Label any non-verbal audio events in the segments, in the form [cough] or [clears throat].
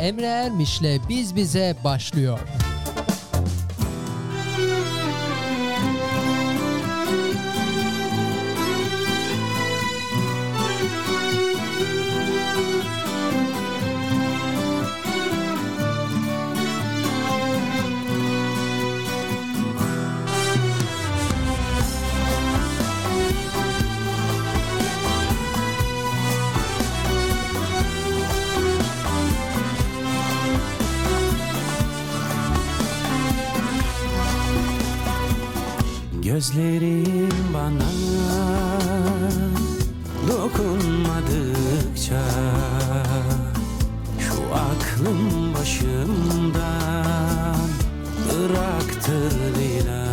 Emre Ermiş'le Biz Bize başlıyor. Gözlerin bana dokunmadıkça Şu aklım başımdan bıraktır lila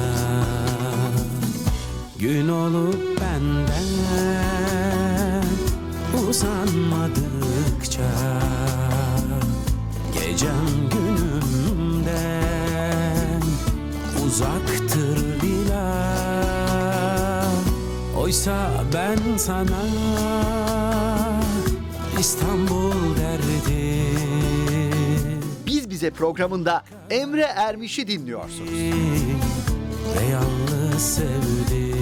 Gün olup Oysa ben sana İstanbul derdim. Biz Bize programında Emre Ermiş'i dinliyorsunuz. ve yalnız sevdim.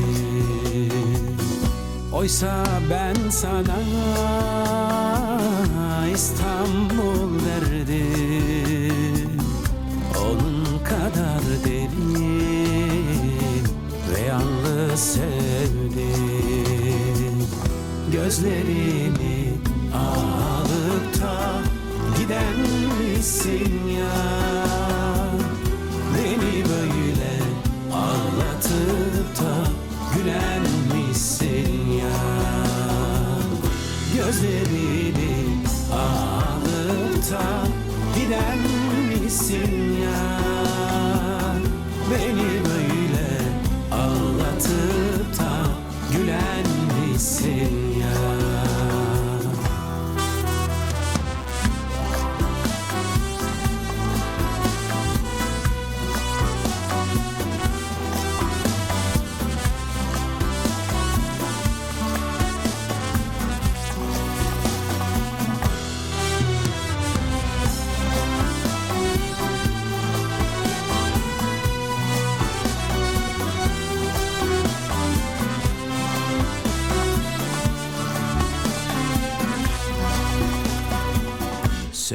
Oysa ben sana İstanbul derdim. Onun kadar derin ve yalnız sevdim Gözlerini alıp da giden misin ya? Beni böyle ağlatıp da gülen misin ya? Gözlerini alıp da giden misin ya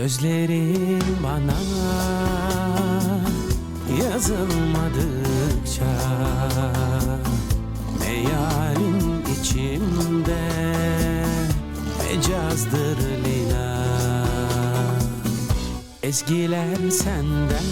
Sözlerin bana yazılmadıkça Ne yarın içimde mecazdır lila Ezgiler senden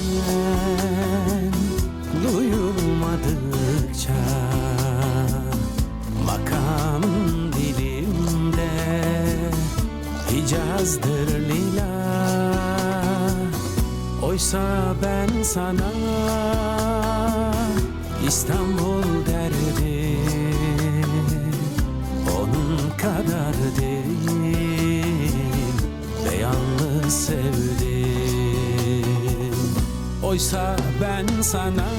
Oysa ben sana İstanbul derdim. Onun kadar derin Ve yalnız sevdim. Oysa ben sana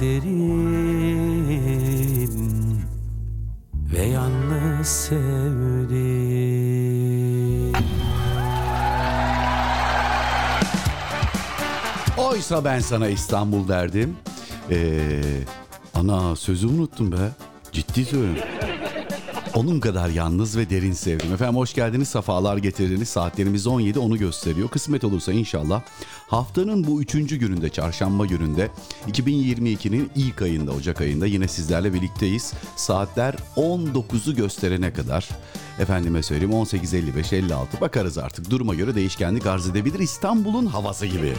derin Ve yalnız sevdim Oysa ben sana İstanbul derdim. Ee, ana sözü unuttum be. Ciddi söylüyorum. Onun kadar yalnız ve derin sevdim. Efendim hoş geldiniz, safalar getirdiniz. Saatlerimiz 17 onu gösteriyor. Kısmet olursa inşallah haftanın bu üçüncü gününde, çarşamba gününde 2022'nin ilk ayında, Ocak ayında yine sizlerle birlikteyiz. Saatler 19'u gösterene kadar. Efendime söyleyeyim 18.55, 56 bakarız artık. Duruma göre değişkenlik arz edebilir. İstanbul'un havası gibi.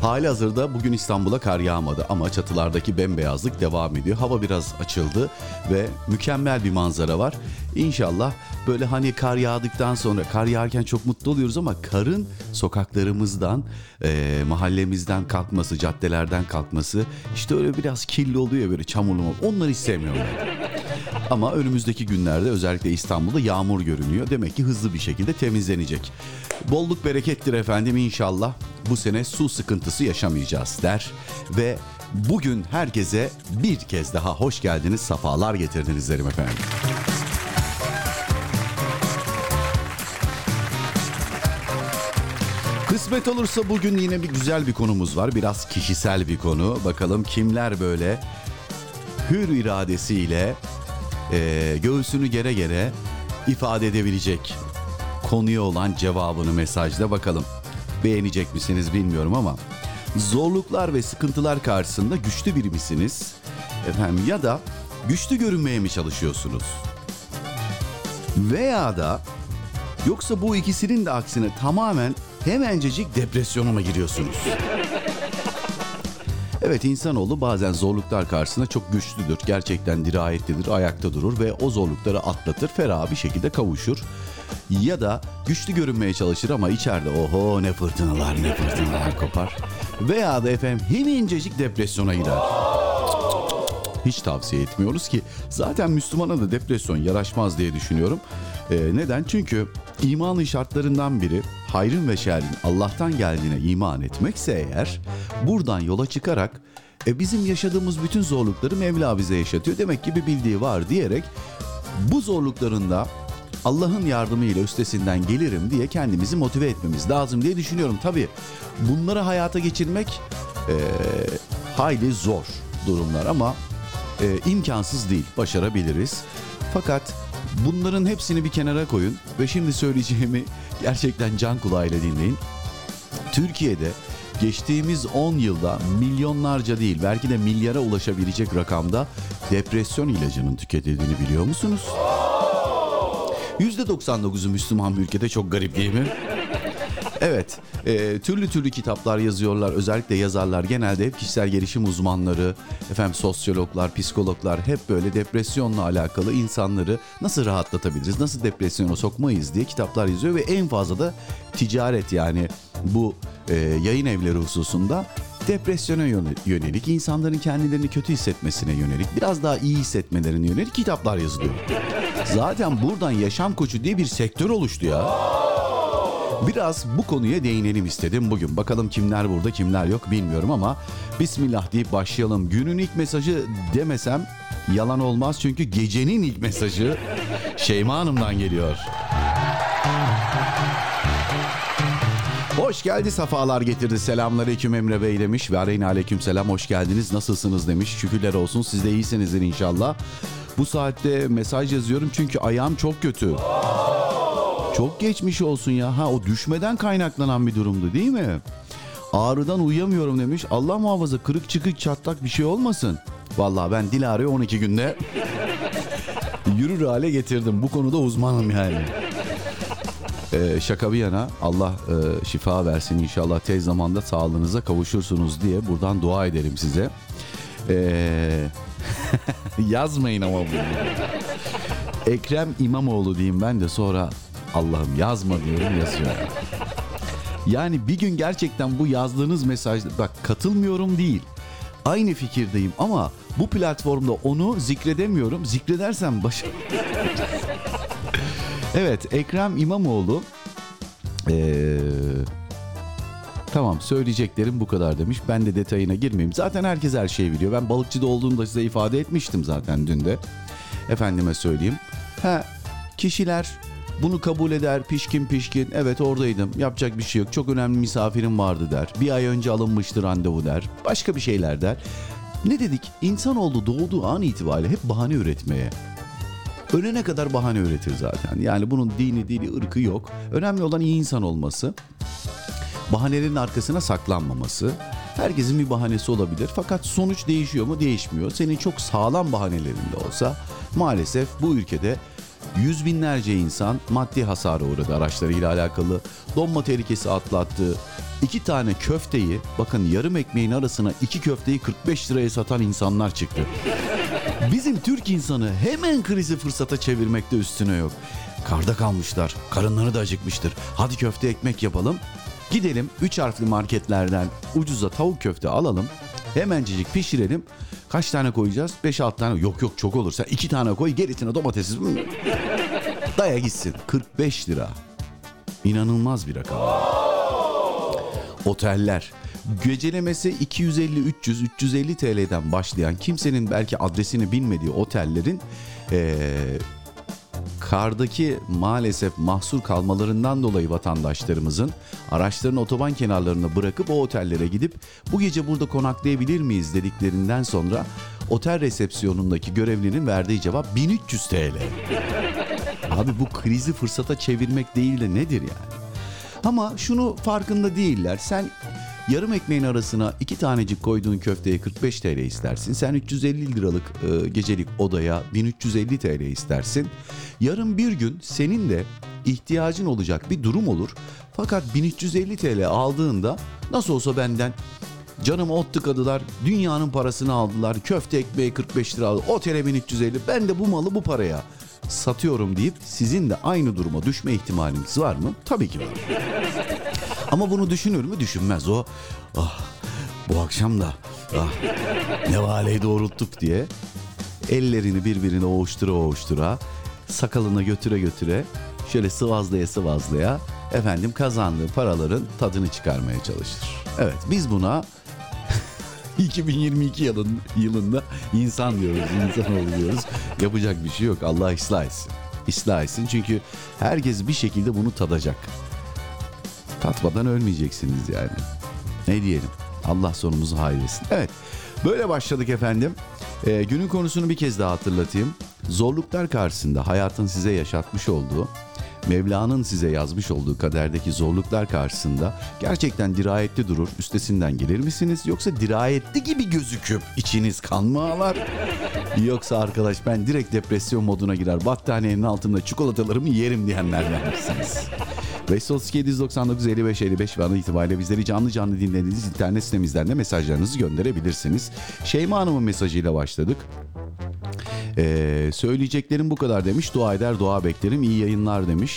Hali hazırda bugün İstanbul'a kar yağmadı ama çatılardaki bembeyazlık devam ediyor. Hava biraz açıldı ve mükemmel bir manzara var. İnşallah böyle hani kar yağdıktan sonra kar yağarken çok mutlu oluyoruz ama karın sokaklarımızdan, e, mahallemizden kalkması, caddelerden kalkması işte öyle biraz kirli oluyor böyle çamurlu. Onları istemiyorum. Ama önümüzdeki günlerde özellikle İstanbul'da yağmur görünüyor. Demek ki hızlı bir şekilde temizlenecek. Bolluk berekettir efendim inşallah. Bu sene su sıkıntısı yaşamayacağız der. Ve bugün herkese bir kez daha hoş geldiniz, safalar getirdiniz derim efendim. Kısmet olursa bugün yine bir güzel bir konumuz var. Biraz kişisel bir konu. Bakalım kimler böyle hür iradesiyle e, göğsünü gere gere ifade edebilecek konuya olan cevabını mesajda bakalım. Beğenecek misiniz bilmiyorum ama zorluklar ve sıkıntılar karşısında güçlü biri misiniz? Efendim ya da güçlü görünmeye mi çalışıyorsunuz? Veya da yoksa bu ikisinin de aksine tamamen hemencecik depresyona mı giriyorsunuz? Evet insanoğlu bazen zorluklar karşısında çok güçlüdür. Gerçekten dirayetlidir, ayakta durur ve o zorlukları atlatır, ferah bir şekilde kavuşur. Ya da güçlü görünmeye çalışır ama içeride oho ne fırtınalar ne fırtınalar kopar. Veya da efendim hemencecik depresyona girer. Hiç tavsiye etmiyoruz ki zaten Müslümana da depresyon yaraşmaz diye düşünüyorum. Ee, neden? Çünkü imanın şartlarından biri hayrın ve şerrin Allah'tan geldiğine iman etmekse eğer buradan yola çıkarak e, bizim yaşadığımız bütün zorlukları Mevla bize yaşatıyor. Demek ki bir bildiği var diyerek bu zorluklarında Allah'ın yardımıyla üstesinden gelirim diye kendimizi motive etmemiz lazım diye düşünüyorum. Tabii bunları hayata geçirmek e, hayli zor durumlar ama e, imkansız değil başarabiliriz. Fakat bunların hepsini bir kenara koyun ve şimdi söyleyeceğimi [laughs] gerçekten can kulağıyla dinleyin. Türkiye'de geçtiğimiz 10 yılda milyonlarca değil belki de milyara ulaşabilecek rakamda depresyon ilacının tüketildiğini biliyor musunuz? %99'u Müslüman bir ülkede çok garip değil mi? Evet, e, türlü türlü kitaplar yazıyorlar. Özellikle yazarlar genelde hep kişisel gelişim uzmanları, efendim sosyologlar, psikologlar hep böyle depresyonla alakalı insanları nasıl rahatlatabiliriz, nasıl depresyona sokmayız diye kitaplar yazıyor ve en fazla da ticaret yani bu e, yayın evleri hususunda depresyona yönelik, insanların kendilerini kötü hissetmesine yönelik, biraz daha iyi hissetmelerine yönelik kitaplar yazılıyor. Zaten buradan yaşam koçu diye bir sektör oluştu ya. Biraz bu konuya değinelim istedim bugün. Bakalım kimler burada kimler yok bilmiyorum ama Bismillah deyip başlayalım. Günün ilk mesajı demesem yalan olmaz çünkü gecenin ilk mesajı Şeyma Hanım'dan geliyor. Hoş geldi safalar getirdi. Selamünaleyküm Emre Bey demiş. Ve aleyhine aleyküm selam hoş geldiniz. Nasılsınız demiş. Şükürler olsun siz de iyisinizdir inşallah. Bu saatte mesaj yazıyorum çünkü ayağım çok kötü. Çok geçmiş olsun ya. Ha o düşmeden kaynaklanan bir durumdu değil mi? Ağrıdan uyuyamıyorum demiş. Allah muhafaza kırık çıkık çatlak bir şey olmasın. Vallahi ben Dilara'yı 12 günde [laughs] yürür hale getirdim. Bu konuda uzmanım yani. Ee, şaka bir yana Allah e, şifa versin inşallah tez zamanda sağlığınıza kavuşursunuz diye buradan dua ederim size. Ee, [laughs] yazmayın ama bunu. Ekrem İmamoğlu diyeyim ben de sonra Allah'ım yazma diyorum yazıyor. Yani bir gün gerçekten bu yazdığınız mesajda bak katılmıyorum değil. Aynı fikirdeyim ama bu platformda onu zikredemiyorum. Zikredersem başım. [laughs] evet Ekrem İmamoğlu Ee, tamam söyleyeceklerim bu kadar demiş. Ben de detayına girmeyeyim. Zaten herkes her şeyi biliyor. Ben balıkçıda olduğunu da size ifade etmiştim zaten dün de. Efendime söyleyeyim. Ha kişiler bunu kabul eder pişkin pişkin evet oradaydım yapacak bir şey yok çok önemli misafirim vardı der. Bir ay önce alınmıştı randevu der. Başka bir şeyler der. Ne dedik? İnsanoğlu doğduğu an itibariyle hep bahane üretmeye. Ölene kadar bahane üretir zaten. Yani bunun dini, dili, ırkı yok. Önemli olan iyi insan olması. Bahanelerin arkasına saklanmaması. Herkesin bir bahanesi olabilir. Fakat sonuç değişiyor mu? Değişmiyor. Senin çok sağlam bahanelerin de olsa maalesef bu ülkede yüz binlerce insan maddi hasara uğradı araçlarıyla alakalı. Donma tehlikesi atlattı. İki tane köfteyi bakın yarım ekmeğin arasına iki köfteyi 45 liraya satan insanlar çıktı. Bizim Türk insanı hemen krizi fırsata çevirmekte üstüne yok. Karda kalmışlar, karınları da acıkmıştır. Hadi köfte ekmek yapalım. Gidelim 3 harfli marketlerden ucuza tavuk köfte alalım. Hemencecik pişirelim. Kaç tane koyacağız? 5-6 tane. Yok yok çok olur. Sen 2 tane koy gerisine domatesi. Daya gitsin. 45 lira. İnanılmaz bir rakam. Oteller. Gecelemesi 250, 300, 350 TL'den başlayan kimsenin belki adresini bilmediği otellerin eee, kardaki maalesef mahsur kalmalarından dolayı vatandaşlarımızın araçlarını otoban kenarlarına bırakıp o otellere gidip bu gece burada konaklayabilir miyiz dediklerinden sonra otel resepsiyonundaki görevlinin verdiği cevap 1300 TL. Abi bu krizi fırsata çevirmek değil de nedir yani? Ama şunu farkında değiller. Sen yarım ekmeğin arasına iki tanecik koyduğun köfteye 45 TL istersin. Sen 350 liralık e, gecelik odaya 1350 TL istersin. Yarın bir gün senin de ihtiyacın olacak bir durum olur. Fakat 1350 TL aldığında nasıl olsa benden Canım ot tıkadılar. Dünyanın parasını aldılar. Köfte ekmeği 45 lira aldı. Otele 1350. Ben de bu malı bu paraya satıyorum deyip sizin de aynı duruma düşme ihtimaliniz var mı? Tabii ki var. [laughs] Ama bunu düşünür mü? Düşünmez. O ah bu akşam da ah nevaleyi doğrulttuk diye ellerini birbirine oğuştura oğuştura sakalına götüre götüre şöyle sıvazlaya sıvazlaya efendim kazandığı paraların tadını çıkarmaya çalışır. Evet biz buna [laughs] 2022 yılın, yılında insan diyoruz, insan oluyoruz. Yapacak bir şey yok. Allah ıslah etsin. Islah etsin çünkü herkes bir şekilde bunu tadacak. Tatmadan ölmeyeceksiniz yani. Ne diyelim? Allah sonumuzu hayretsin. Evet, böyle başladık efendim. Ee, günün konusunu bir kez daha hatırlatayım. Zorluklar karşısında hayatın size yaşatmış olduğu Mevla'nın size yazmış olduğu kaderdeki zorluklar karşısında gerçekten dirayetli durur, üstesinden gelir misiniz? Yoksa dirayetli gibi gözüküp içiniz kan mı ağlar? Yoksa arkadaş ben direkt depresyon moduna girer, battaniyenin altında çikolatalarımı yerim diyenlerden misiniz? 532 799 55 55 ve itibariyle bizleri canlı canlı dinlediğiniz internet sitemizden de mesajlarınızı gönderebilirsiniz. Şeyma Hanım'ın mesajıyla başladık. Ee, söyleyeceklerim bu kadar demiş. Dua eder, dua beklerim. İyi yayınlar demiş.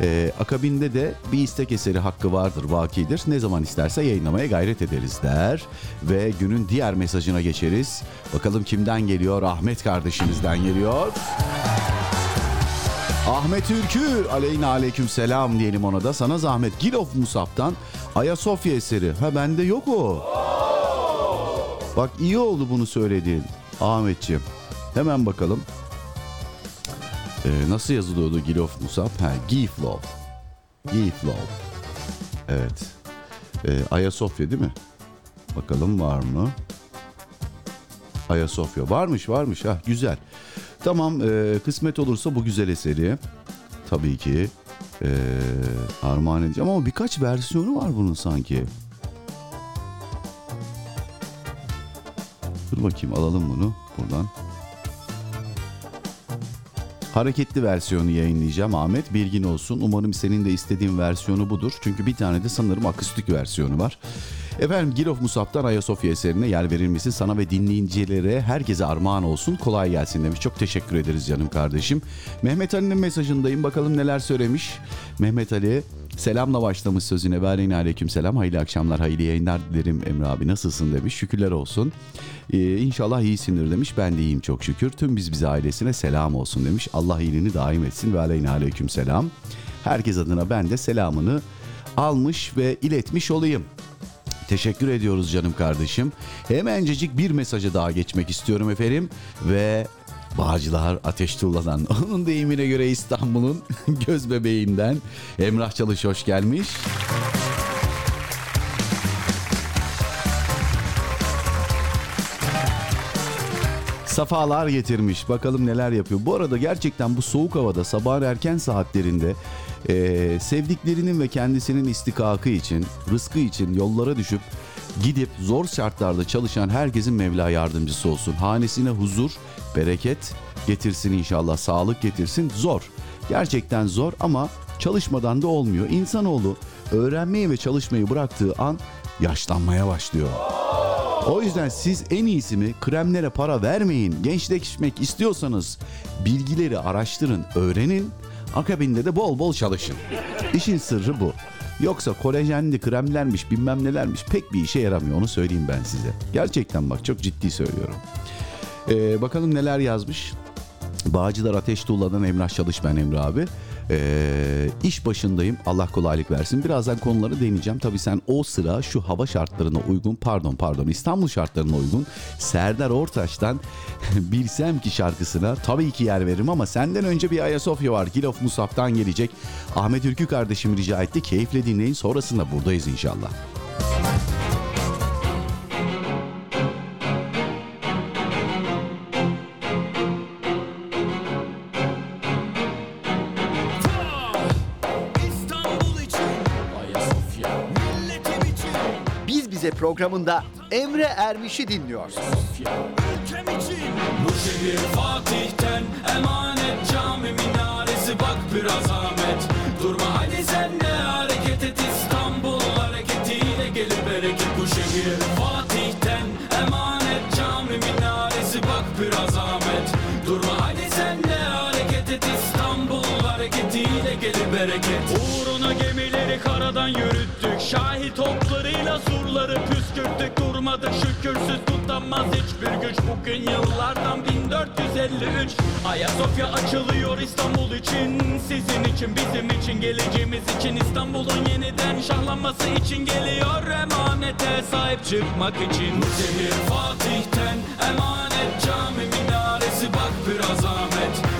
Ee, akabinde de bir istek eseri hakkı vardır, vakidir. Ne zaman isterse yayınlamaya gayret ederiz der. Ve günün diğer mesajına geçeriz. Bakalım kimden geliyor? Ahmet kardeşimizden geliyor. Ahmet Ülkü aleyna aleyküm selam diyelim ona da. Sana zahmet Gilof Musab'dan Ayasofya eseri. Ha bende yok o. Bak iyi oldu bunu söylediğin Ahmetciğim. Hemen bakalım. Ee, nasıl yazılıyordu Gilof Musab? Ha, Giflov. Giflov. Evet. Ee, Ayasofya değil mi? Bakalım var mı? Ayasofya. Varmış varmış. Ha, güzel. Tamam e, kısmet olursa bu güzel eseri tabii ki e, armağan edeceğim ama birkaç versiyonu var bunun sanki. Dur bakayım alalım bunu buradan. Hareketli versiyonu yayınlayacağım Ahmet. Bilgin olsun. Umarım senin de istediğin versiyonu budur. Çünkü bir tane de sanırım akustik versiyonu var. Efendim Gilof Musab'dan Ayasofya eserine yer verilmesi sana ve dinleyicilere herkese armağan olsun. Kolay gelsin demiş. Çok teşekkür ederiz canım kardeşim. Mehmet Ali'nin mesajındayım. Bakalım neler söylemiş. Mehmet Ali selamla başlamış sözüne. Ve aleyküm selam. Hayırlı akşamlar, hayırlı yayınlar dilerim Emre abi. Nasılsın demiş. Şükürler olsun. Ee, inşallah iyisindir demiş. Ben de iyiyim çok şükür. Tüm biz bize ailesine selam olsun demiş. Allah iyiliğini daim etsin. Ve aleyküm selam. Herkes adına ben de selamını almış ve iletmiş olayım. Teşekkür ediyoruz canım kardeşim. Hemencecik bir mesajı daha geçmek istiyorum efendim. Ve Bağcılar Ateş Tuğla'dan [laughs] onun deyimine göre İstanbul'un [laughs] göz bebeğinden Emrah Çalış hoş gelmiş. Safalar getirmiş. Bakalım neler yapıyor. Bu arada gerçekten bu soğuk havada sabahın erken saatlerinde e, sevdiklerinin ve kendisinin istikakı için, rızkı için yollara düşüp gidip zor şartlarda çalışan herkesin Mevla yardımcısı olsun. Hanesine huzur, bereket getirsin inşallah, sağlık getirsin. Zor. Gerçekten zor ama çalışmadan da olmuyor. İnsanoğlu öğrenmeyi ve çalışmayı bıraktığı an yaşlanmaya başlıyor. O yüzden siz en iyisi mi kremlere para vermeyin. Gençleşmek istiyorsanız bilgileri araştırın, öğrenin. Akabinde de bol bol çalışın. İşin sırrı bu. Yoksa kolajenli kremlermiş bilmem nelermiş pek bir işe yaramıyor onu söyleyeyim ben size. Gerçekten bak çok ciddi söylüyorum. Ee, bakalım neler yazmış. Bağcılar Ateş Tuğla'dan Emrah Çalış ben Emre abi. Ee, iş başındayım. Allah kolaylık versin. Birazdan konuları deneyeceğim. Tabii sen o sıra şu hava şartlarına uygun pardon pardon İstanbul şartlarına uygun Serdar Ortaç'tan [laughs] Bilsem ki şarkısına tabii ki yer veririm ama senden önce bir Ayasofya var. Kilof Musaf'tan gelecek. Ahmet Ülkü kardeşim rica etti. Keyifle dinleyin. Sonrasında buradayız inşallah. Bize programında Emre Ermiş'i dinliyorsunuz. Ülkem için Bu şehir Fatih'ten. Emanet Cami minaresi bak biraz Ahmet. Durma hadi sen de hareket et. İstanbul hareketiyle gelir bereket Bu şehir Fatih'ten. Emanet Cami minaresi bak biraz Ahmet. Durma hadi sen de hareket et. İstanbul hareketiyle gelir bereket. Uğruna gemileri karadan yürüttük Şahit oklarıyla surları püskürttük Durmadık şükürsüz tutamaz hiçbir güç. Bugün yıllardan 1453 Ayasofya açılıyor İstanbul için. Sizin için bizim için geleceğimiz için. İstanbul'un yeniden şahlanması için geliyor Emanete sahip çıkmak için. Şehir Fatih'ten emanet cami minaresi bak biraz Ahmet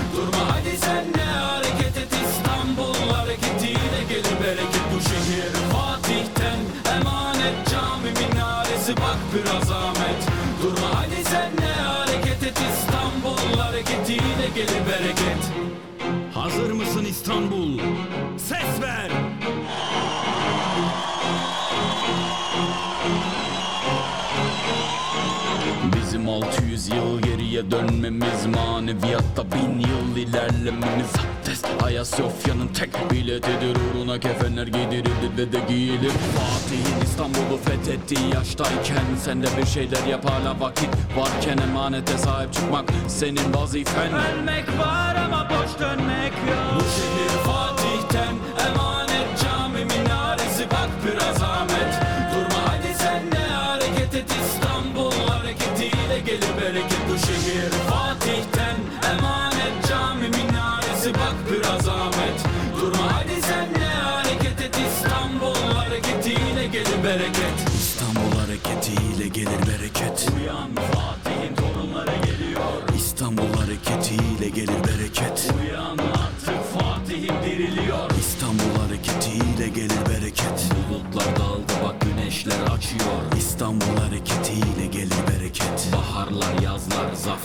600 yıl geriye dönmemiz Maneviyatta bin yıl ilerlememiz Abdest. Ayasofya'nın tek biletidir Uğruna kefenler giydirildi ve de giyilir. Fatih'in İstanbul'u fethettiği yaştayken Sen de bir şeyler yap hala vakit Varken emanete sahip çıkmak senin vazifen. Ölmek var ama boş dönmek yok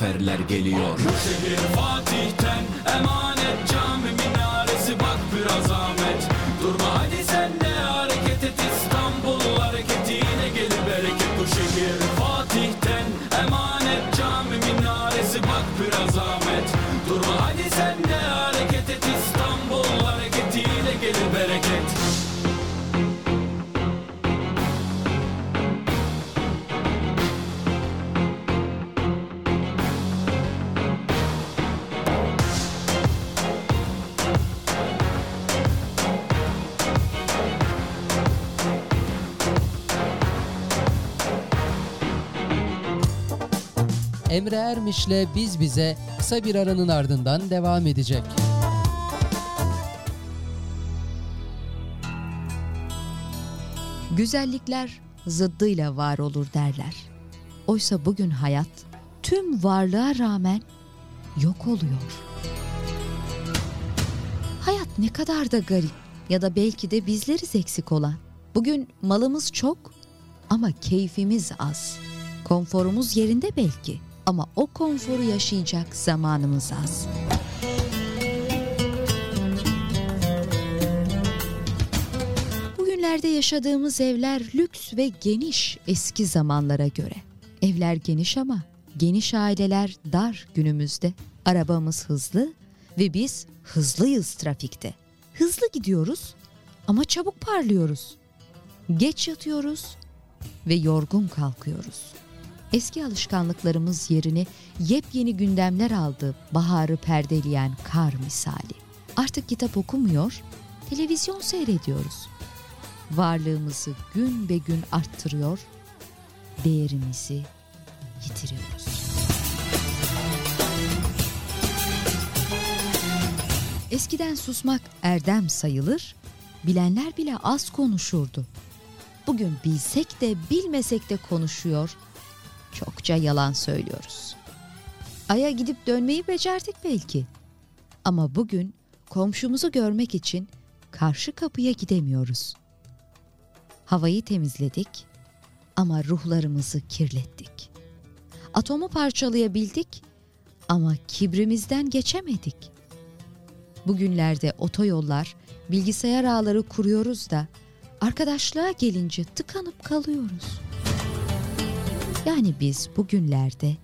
zaferler geliyor. Şehir Fatih'ten emanet cami Emre Ermiş'le Biz Bize kısa bir aranın ardından devam edecek. Güzellikler zıddıyla var olur derler. Oysa bugün hayat tüm varlığa rağmen yok oluyor. Hayat ne kadar da garip ya da belki de bizleriz eksik olan. Bugün malımız çok ama keyfimiz az. Konforumuz yerinde belki ama o konforu yaşayacak zamanımız az. Bugünlerde yaşadığımız evler lüks ve geniş eski zamanlara göre. Evler geniş ama geniş aileler dar günümüzde. Arabamız hızlı ve biz hızlıyız trafikte. Hızlı gidiyoruz ama çabuk parlıyoruz. Geç yatıyoruz ve yorgun kalkıyoruz. Eski alışkanlıklarımız yerini yepyeni gündemler aldı baharı perdeleyen kar misali. Artık kitap okumuyor, televizyon seyrediyoruz. Varlığımızı gün be gün arttırıyor, değerimizi yitiriyoruz. Eskiden susmak erdem sayılır, bilenler bile az konuşurdu. Bugün bilsek de bilmesek de konuşuyor, çokça yalan söylüyoruz. Ay'a gidip dönmeyi becerdik belki. Ama bugün komşumuzu görmek için karşı kapıya gidemiyoruz. Havayı temizledik ama ruhlarımızı kirlettik. Atomu parçalayabildik ama kibrimizden geçemedik. Bugünlerde otoyollar, bilgisayar ağları kuruyoruz da arkadaşlığa gelince tıkanıp kalıyoruz. Yani biz bugünlerde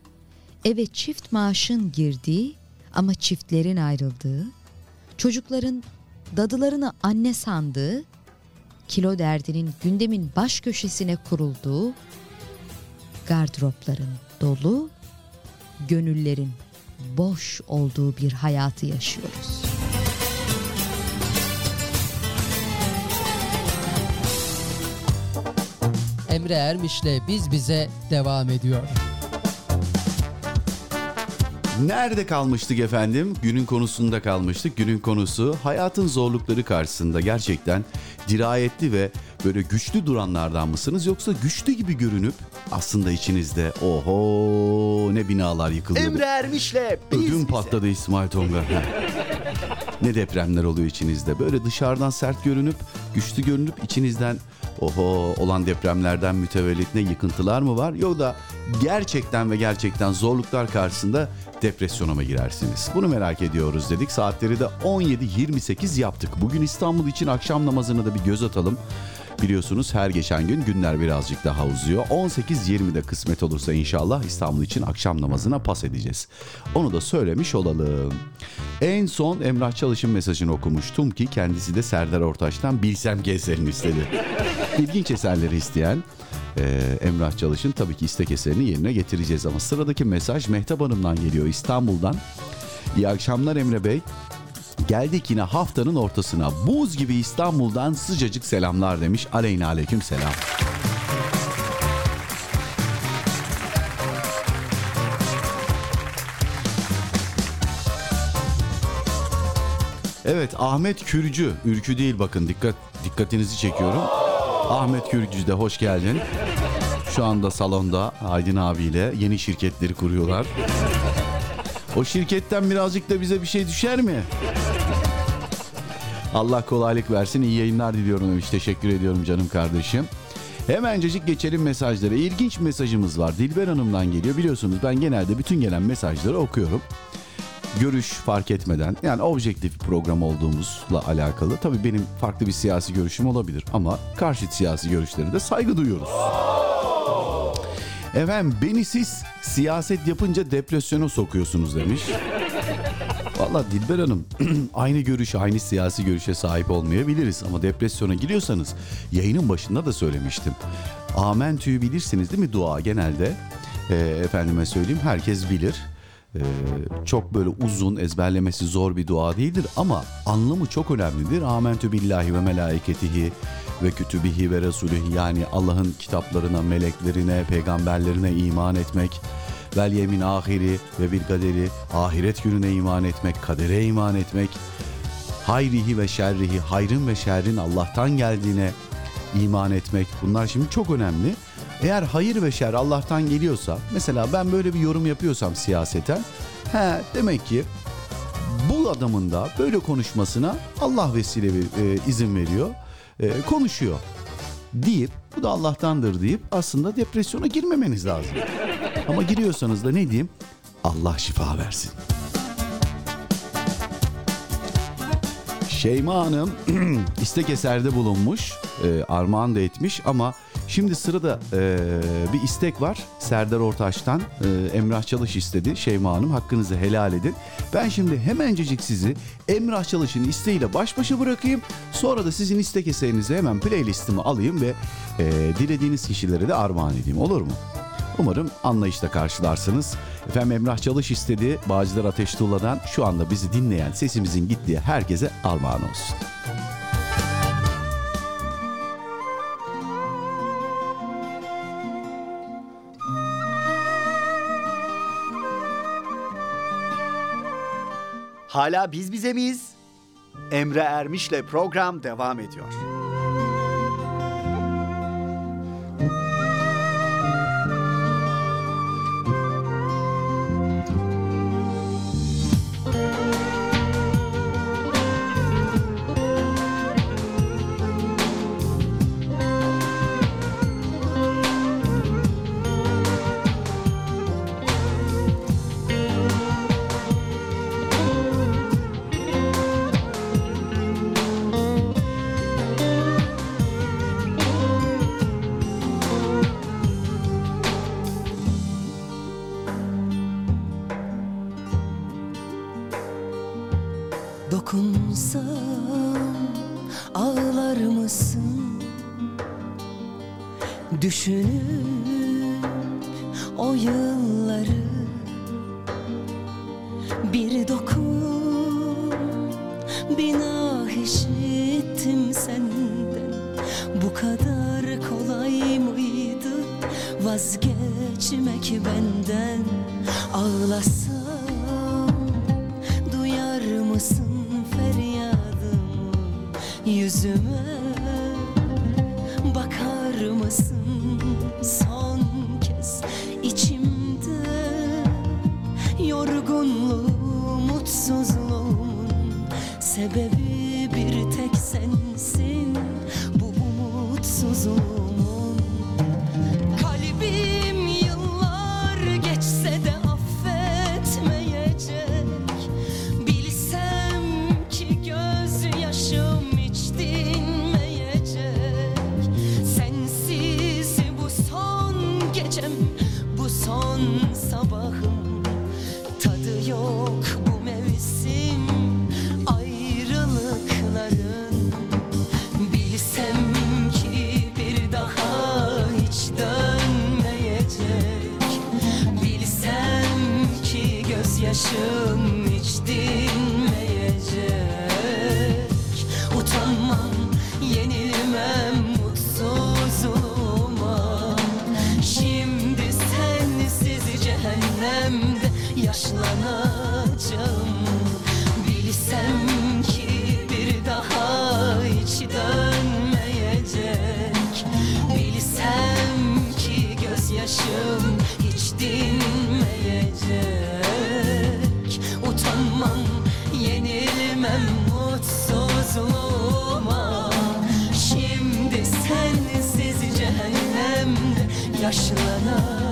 eve çift maaşın girdiği ama çiftlerin ayrıldığı, çocukların dadılarını anne sandığı, kilo derdinin gündemin baş köşesine kurulduğu, gardıropların dolu, gönüllerin boş olduğu bir hayatı yaşıyoruz. Emre Ermiş'le Biz Bize devam ediyor. Nerede kalmıştık efendim? Günün konusunda kalmıştık. Günün konusu hayatın zorlukları karşısında gerçekten dirayetli ve böyle güçlü duranlardan mısınız? Yoksa güçlü gibi görünüp aslında içinizde oho ne binalar yıkılıyor. Emre Ermiş'le biz Ödüm bize. patladı İsmail Tonga. ne depremler oluyor içinizde. Böyle dışarıdan sert görünüp, güçlü görünüp içinizden oho olan depremlerden mütevellit ne yıkıntılar mı var? Yok da gerçekten ve gerçekten zorluklar karşısında depresyona mı girersiniz? Bunu merak ediyoruz dedik. Saatleri de 17.28 yaptık. Bugün İstanbul için akşam namazına da bir göz atalım. Biliyorsunuz her geçen gün günler birazcık daha uzuyor. 18.20'de kısmet olursa inşallah İstanbul için akşam namazına pas edeceğiz. Onu da söylemiş olalım. En son Emrah Çalış'ın mesajını okumuştum ki kendisi de Serdar Ortaç'tan bilsem ki eserini istedi. [laughs] İlginç eserleri isteyen e, Emrah Çalış'ın tabii ki istek eserini yerine getireceğiz. Ama sıradaki mesaj Mehtap Hanım'dan geliyor İstanbul'dan. İyi akşamlar Emre Bey. Geldik yine haftanın ortasına. Buz gibi İstanbul'dan sıcacık selamlar demiş. Aleyna aleyküm selam. Evet Ahmet Kürcü. Ürkü değil bakın dikkat dikkatinizi çekiyorum. Ahmet Kürcü de hoş geldin. Şu anda salonda Aydın abiyle yeni şirketleri kuruyorlar. O şirketten birazcık da bize bir şey düşer mi? Allah kolaylık versin. İyi yayınlar diliyorum demiş. Teşekkür ediyorum canım kardeşim. Hemencecik geçelim mesajlara. İlginç bir mesajımız var. Dilber Hanım'dan geliyor. Biliyorsunuz ben genelde bütün gelen mesajları okuyorum. Görüş fark etmeden yani objektif program olduğumuzla alakalı. Tabii benim farklı bir siyasi görüşüm olabilir ama karşıt siyasi görüşlere de saygı duyuyoruz. Efendim beni siz siyaset yapınca depresyona sokuyorsunuz demiş. Valla Dilber Hanım [clears throat] aynı görüşe aynı siyasi görüşe sahip olmayabiliriz ama depresyona giriyorsanız yayının başında da söylemiştim. Amentü'yü bilirsiniz değil mi dua genelde e, efendime söyleyeyim herkes bilir. E, çok böyle uzun ezberlemesi zor bir dua değildir ama anlamı çok önemlidir. Amentü billahi ve melaiketihi ve kütübihi ve resulühi yani Allah'ın kitaplarına, meleklerine, peygamberlerine iman etmek vel yemin ahiri ve bir kaderi ahiret gününe iman etmek, kadere iman etmek, hayrihi ve şerrihi, hayrın ve şerrin Allah'tan geldiğine iman etmek bunlar şimdi çok önemli. Eğer hayır ve şer Allah'tan geliyorsa mesela ben böyle bir yorum yapıyorsam siyaseten he demek ki bu adamın da böyle konuşmasına Allah vesile e, izin veriyor. E, konuşuyor deyip bu da Allah'tandır deyip aslında depresyona girmemeniz lazım. Ama giriyorsanız da ne diyeyim? Allah şifa versin. Şeyma Hanım [clears throat] istek eserde bulunmuş, e, armağan da etmiş ama şimdi sırada e, bir istek var. Serdar Ortaç'tan e, Emrah Çalış istedi. Şeyma Hanım hakkınızı helal edin. Ben şimdi hemencecik sizi Emrah Çalış'ın isteğiyle baş başa bırakayım. Sonra da sizin istek eserinizi hemen playlistime alayım ve e, dilediğiniz kişilere de armağan edeyim olur mu? Umarım anlayışla karşılarsınız. Efendim Emrah Çalış istedi. Bağcılar Ateş Tuğla'dan şu anda bizi dinleyen sesimizin gittiği herkese armağan olsun. Hala biz bize miyiz? Emre Ermiş'le program devam ediyor. Cehennemde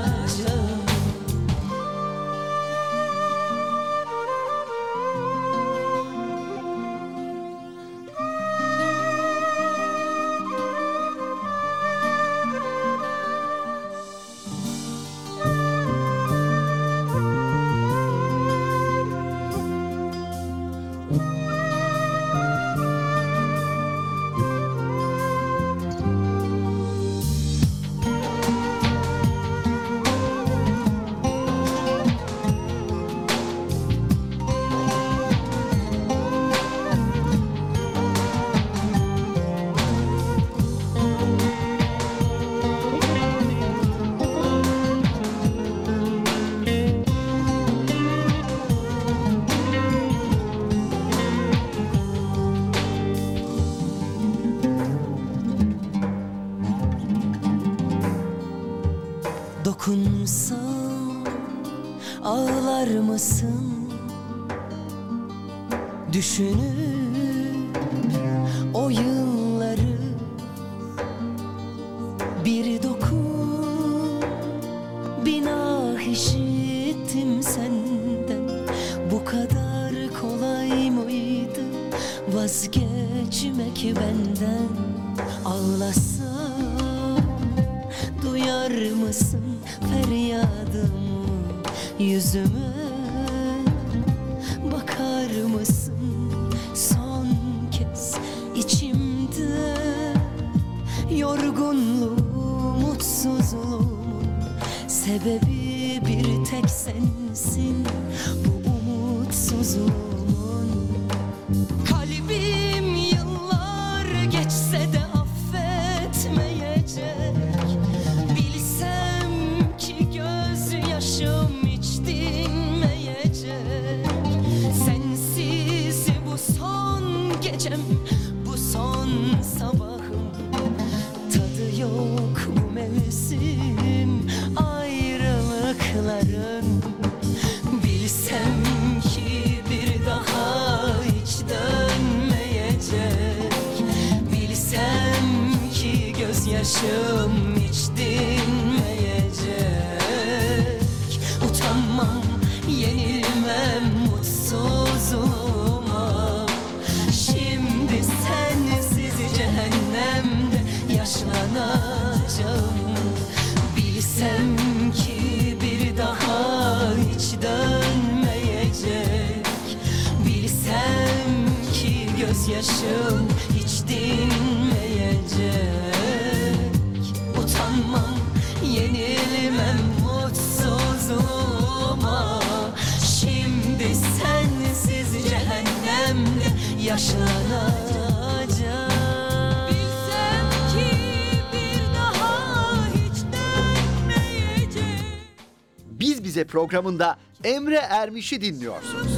programında Emre Ermiş'i dinliyorsunuz.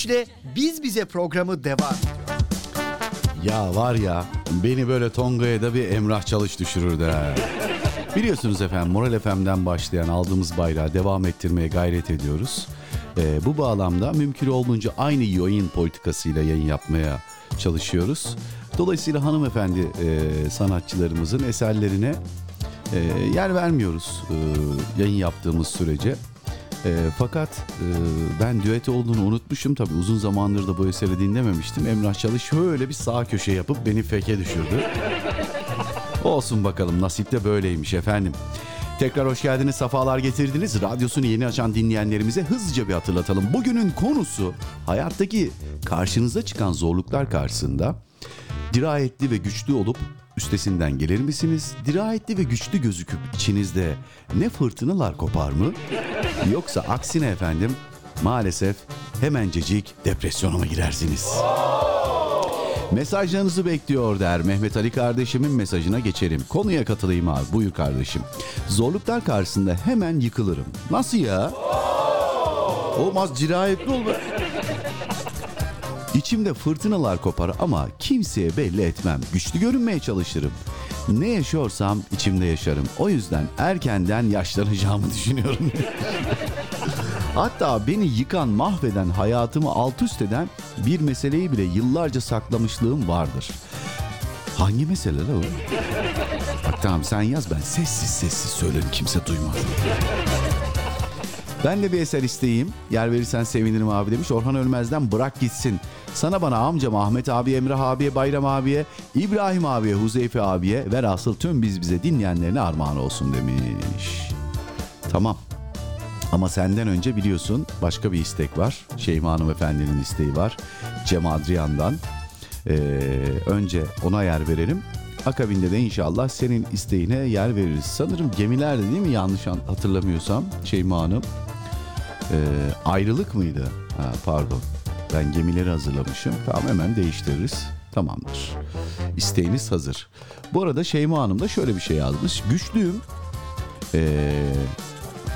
Ermiş'le Biz Bize programı devam ediyor. Ya var ya beni böyle Tonga'ya da bir Emrah Çalış düşürürdü ha. Biliyorsunuz efendim Moral FM'den başlayan aldığımız bayrağı devam ettirmeye gayret ediyoruz. Ee, bu bağlamda mümkün olduğunca aynı yayın politikasıyla yayın yapmaya çalışıyoruz. Dolayısıyla hanımefendi e, sanatçılarımızın eserlerine e, yer vermiyoruz e, yayın yaptığımız sürece. E, fakat e, ben düet olduğunu unutmuşum tabii uzun zamandır da bu eseri dinlememiştim. Emrah Çalış şöyle bir sağ köşe yapıp beni feke düşürdü. Olsun bakalım nasip de böyleymiş efendim. Tekrar hoş geldiniz, safalar getirdiniz. Radyosunu yeni açan dinleyenlerimize hızlıca bir hatırlatalım. Bugünün konusu hayattaki karşınıza çıkan zorluklar karşısında dirayetli ve güçlü olup üstesinden gelir misiniz? Dirayetli ve güçlü gözüküp içinizde ne fırtınalar kopar mı? Yoksa aksine efendim maalesef hemencecik depresyona mı girersiniz? Mesajlarınızı bekliyor der. Mehmet Ali kardeşimin mesajına geçelim. Konuya katılayım abi. Buyur kardeşim. Zorluklar karşısında hemen yıkılırım. Nasıl ya? Olmaz dirayetli ol be. İçimde fırtınalar kopar ama kimseye belli etmem. Güçlü görünmeye çalışırım. Ne yaşıyorsam içimde yaşarım. O yüzden erkenden yaşlanacağımı [laughs] düşünüyorum. Hatta beni yıkan, mahveden, hayatımı alt üst eden bir meseleyi bile yıllarca saklamışlığım vardır. Hangi mesele la o? Bak tamam sen yaz ben sessiz sessiz söylerim kimse duymaz. Ben de bir eser isteyeyim. Yer verirsen sevinirim abi demiş. Orhan Ölmez'den bırak gitsin. Sana bana amcam Ahmet abi, Emrah abiye, Bayram abiye, İbrahim abiye, Huzeyfe abiye ve asıl tüm biz bize dinleyenlerine armağan olsun demiş. Tamam. Ama senden önce biliyorsun başka bir istek var. Şeyma Hanım Efendi'nin isteği var. Cem Adrian'dan. Ee, önce ona yer verelim. Akabinde de inşallah senin isteğine yer veririz. Sanırım gemilerde değil mi yanlış an- hatırlamıyorsam Şeyma Hanım? Ee, ayrılık mıydı? Ha, pardon. Ben gemileri hazırlamışım. Tamam hemen değiştiririz. Tamamdır. İsteğiniz hazır. Bu arada Şeyma Hanım da şöyle bir şey yazmış. Güçlüyüm. Ee,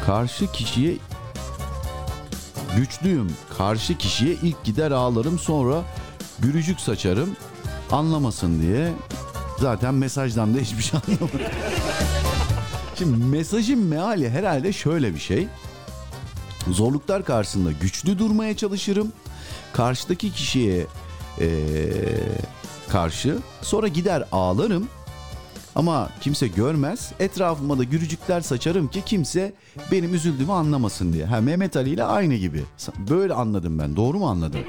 karşı kişiye güçlüyüm. Karşı kişiye ilk gider ağlarım sonra gürücük saçarım anlamasın diye. Zaten mesajdan da hiçbir şey anlamadım. [laughs] Şimdi mesajın meali herhalde şöyle bir şey. Zorluklar karşısında güçlü durmaya çalışırım. Karşıdaki kişiye eee, karşı sonra gider ağlarım. Ama kimse görmez. Etrafıma da gürücükler saçarım ki kimse benim üzüldüğümü anlamasın diye. Ha Mehmet Ali ile aynı gibi. Böyle anladım ben. Doğru mu anladım?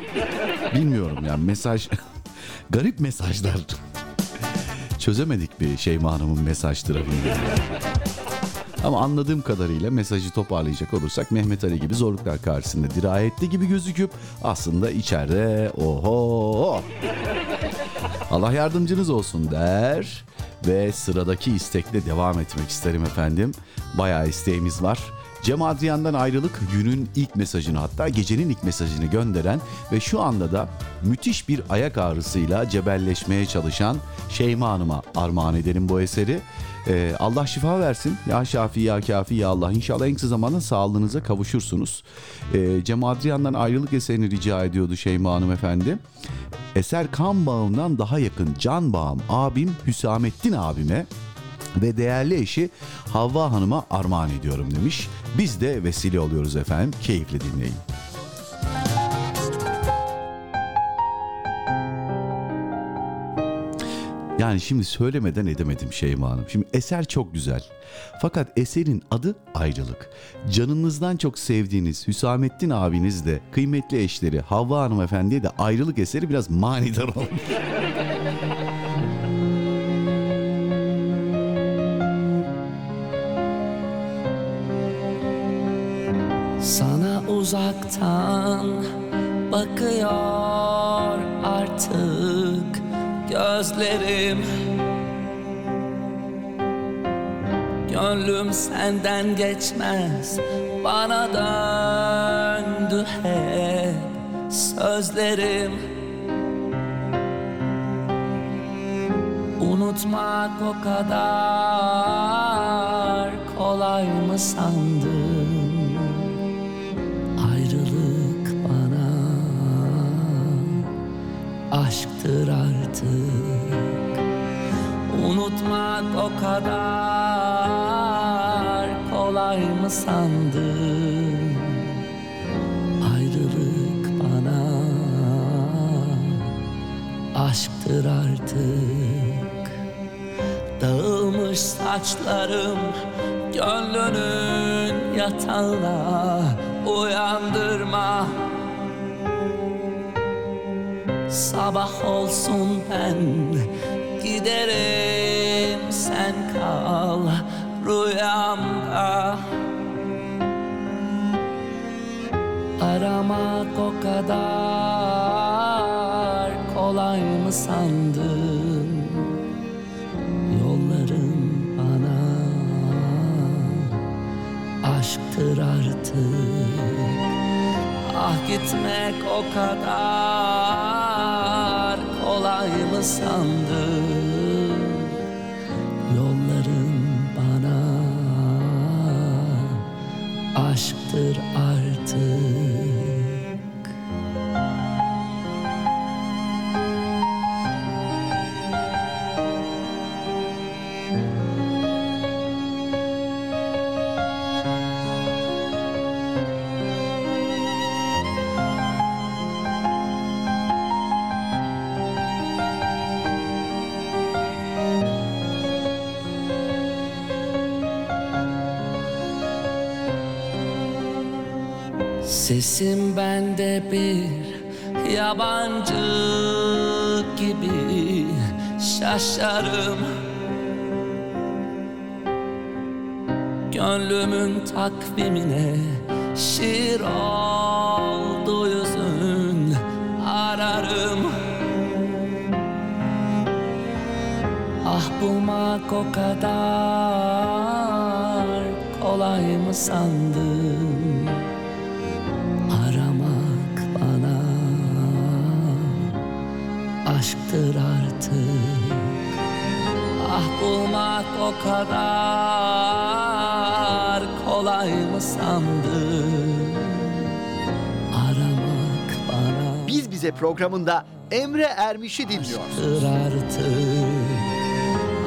Bilmiyorum yani mesaj [laughs] garip mesajlar. Çözemedik bir Şeyma Hanım'ın mesaj trafiğini. Ama anladığım kadarıyla mesajı toparlayacak olursak Mehmet Ali gibi zorluklar karşısında dirayetli gibi gözüküp aslında içeride oho Allah yardımcınız olsun der ve sıradaki istekle devam etmek isterim efendim. Bayağı isteğimiz var. Cem Adrian'dan ayrılık günün ilk mesajını hatta gecenin ilk mesajını gönderen ve şu anda da müthiş bir ayak ağrısıyla cebelleşmeye çalışan Şeyma Hanım'a armağan edelim bu eseri. Ee, Allah şifa versin. Ya Şafi ya Kafi ya Allah. İnşallah en kısa zamanda sağlığınıza kavuşursunuz. Ee, Cem Adrian'dan ayrılık eserini rica ediyordu Şeyma Hanım efendi. Eser kan bağımdan daha yakın can bağım abim Hüsamettin abime ve değerli eşi Havva Hanım'a armağan ediyorum demiş. Biz de vesile oluyoruz efendim. Keyifle dinleyin. Yani şimdi söylemeden edemedim Şeyma Hanım. Şimdi eser çok güzel. Fakat eserin adı ayrılık. Canınızdan çok sevdiğiniz Hüsamettin abiniz de kıymetli eşleri Havva Hanım Efendi'ye de ayrılık eseri biraz manidar olmuş. [laughs] Sana uzaktan bakıyor artık gözlerim. Gönlüm senden geçmez bana döndü hep sözlerim. Unutmak o kadar kolay mı sandın aşktır artık. Unutmak o kadar kolay mı sandın? Ayrılık bana aşktır artık. Dağılmış saçlarım gönlünün yatağına uyandırma Sabah olsun ben giderim sen kal rüyamda. Aramak o kadar kolay mı sandın? Yolların bana aşktır artık. Ah gitmek o kadar sandın Yolların bana aşktır artık Sesim bende bir yabancı gibi. Şaşarım. Gönlümün takvimine şiir oldu yüzün. Ararım. Ah bulmak o kadar kolay mı sandın? Bulmak o kadar kolay mı sandın? Aramak bana Biz Bize programında Emre Ermiş'i dinliyoruz. aşktır artık.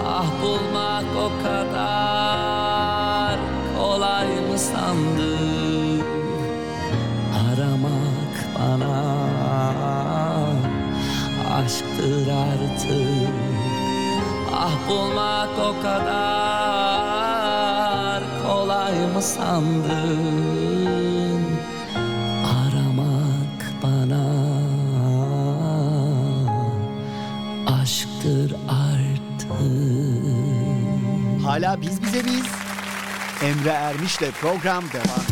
Ah bulmak o kadar kolay mı sandın? Aramak bana aşktır artık. Ah bulmak o kadar kolay mı sandın? Aramak bana aşktır artık. Hala Biz Bize Biz. Emre Ermiş'le program devam.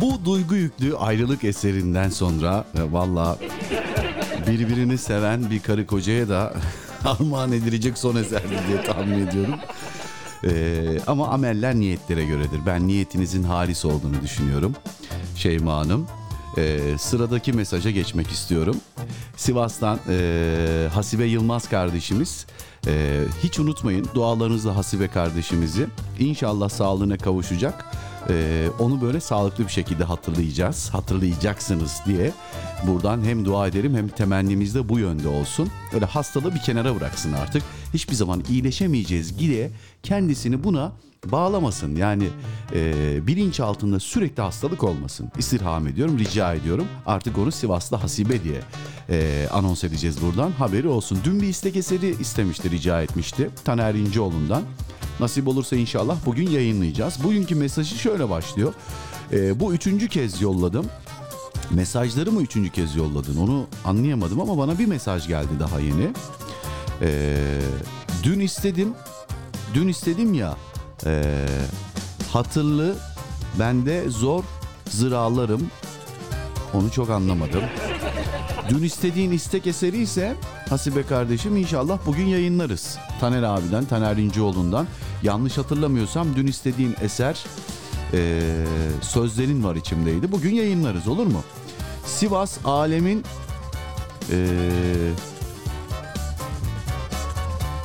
Bu duygu yüklü ayrılık eserinden sonra e, valla birbirini seven bir karı kocaya da [laughs] armağan edilecek son eserdir diye tahmin ediyorum. Ee, ama ameller niyetlere göredir. Ben niyetinizin halis olduğunu düşünüyorum. Şeyma Hanım. Ee, sıradaki mesaja geçmek istiyorum. Sivas'tan e, Hasibe Yılmaz kardeşimiz. e, hiç unutmayın dualarınızla Hasibe kardeşimizi. İnşallah sağlığına kavuşacak. Ee, onu böyle sağlıklı bir şekilde hatırlayacağız, hatırlayacaksınız diye buradan hem dua ederim hem temennimiz de bu yönde olsun. Öyle hastalığı bir kenara bıraksın artık. Hiçbir zaman iyileşemeyeceğiz diye kendisini buna bağlamasın. Yani e, bilinç altında sürekli hastalık olmasın. İstirham ediyorum, rica ediyorum. Artık onu Sivas'ta Hasibe diye e, anons edeceğiz buradan. Haberi olsun. Dün bir istek eseri istemişti, rica etmişti. Taner İnceoğlu'ndan. Nasip olursa inşallah bugün yayınlayacağız. Bugünkü mesajı şöyle başlıyor. Ee, bu üçüncü kez yolladım. Mesajları mı üçüncü kez yolladın onu anlayamadım ama bana bir mesaj geldi daha yeni. Ee, dün istedim, dün istedim ya ee, hatırlı bende zor zıralarım onu çok anlamadım. Dün istediğin istek eseri ise Hasibe kardeşim inşallah bugün yayınlarız. Taner abiden, Taner İnceoğlu'ndan. Yanlış hatırlamıyorsam dün istediğin eser eee, sözlerin var içimdeydi. Bugün yayınlarız olur mu? Sivas alemin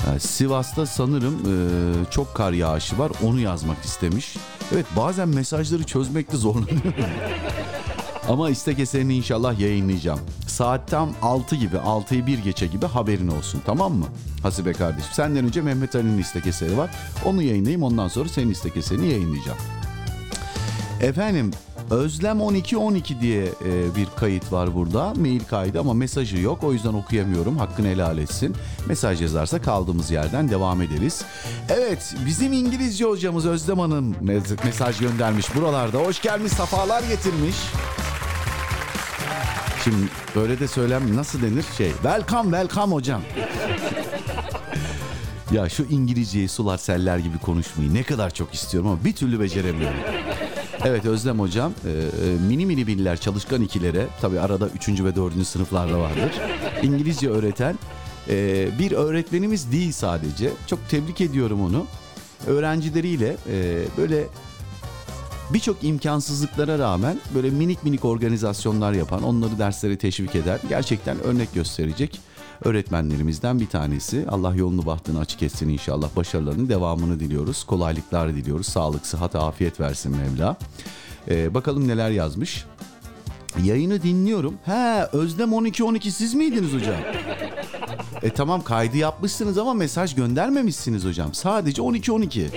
ha, Sivas'ta sanırım eee, çok kar yağışı var. Onu yazmak istemiş. Evet bazen mesajları çözmekte zorlanıyorum. Ama istek eserini inşallah yayınlayacağım. Saat tam 6 gibi, 6'yı 1 geçe gibi haberin olsun tamam mı? Hasibe kardeşim. Senden önce Mehmet Ali'nin istek eseri var. Onu yayınlayayım ondan sonra senin istek eserini yayınlayacağım. Efendim Özlem 1212 diye e, bir kayıt var burada. Mail kaydı ama mesajı yok. O yüzden okuyamıyorum. Hakkını helal etsin. Mesaj yazarsa kaldığımız yerden devam ederiz. Evet bizim İngilizce hocamız Özlem Hanım mes- mesaj göndermiş buralarda. Hoş gelmiş, safalar getirmiş. Şimdi böyle de söylem nasıl denir şey. Welcome welcome hocam. ya şu İngilizceyi sular seller gibi konuşmayı ne kadar çok istiyorum ama bir türlü beceremiyorum. Evet Özlem hocam e, e, mini mini biller çalışkan ikilere tabi arada 3. ve 4. sınıflarda vardır. İngilizce öğreten e, bir öğretmenimiz değil sadece. Çok tebrik ediyorum onu. Öğrencileriyle böyle birçok imkansızlıklara rağmen böyle minik minik organizasyonlar yapan, onları derslere teşvik eder. Gerçekten örnek gösterecek öğretmenlerimizden bir tanesi. Allah yolunu bahtını açık etsin inşallah. Başarılarının devamını diliyoruz. Kolaylıklar diliyoruz. Sağlık, sıhhat, afiyet versin Mevla. Ee, bakalım neler yazmış. Yayını dinliyorum. He Özlem 12-12 siz miydiniz hocam? E tamam kaydı yapmışsınız ama mesaj göndermemişsiniz hocam. Sadece 12-12.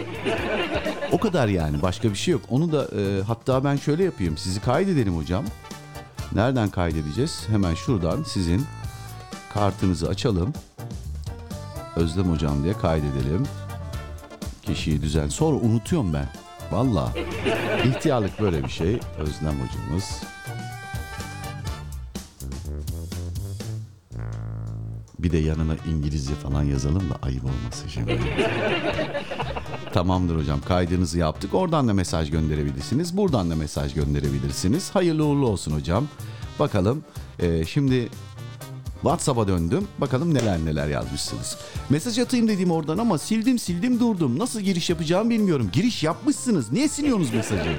O kadar yani başka bir şey yok. Onu da e, hatta ben şöyle yapayım. Sizi kaydedelim hocam. Nereden kaydedeceğiz? Hemen şuradan sizin kartınızı açalım. Özlem hocam diye kaydedelim. Kişiyi düzen. Sonra unutuyorum ben. Valla. İhtiyarlık böyle bir şey. Özlem hocamız. Bir de yanına İngilizce falan yazalım da ayıp olmasın şimdi. Tamamdır hocam kaydınızı yaptık. Oradan da mesaj gönderebilirsiniz. Buradan da mesaj gönderebilirsiniz. Hayırlı uğurlu olsun hocam. Bakalım e, şimdi WhatsApp'a döndüm. Bakalım neler neler yazmışsınız. Mesaj atayım dediğim oradan ama sildim sildim durdum. Nasıl giriş yapacağımı bilmiyorum. Giriş yapmışsınız. Niye siliyorsunuz mesajı?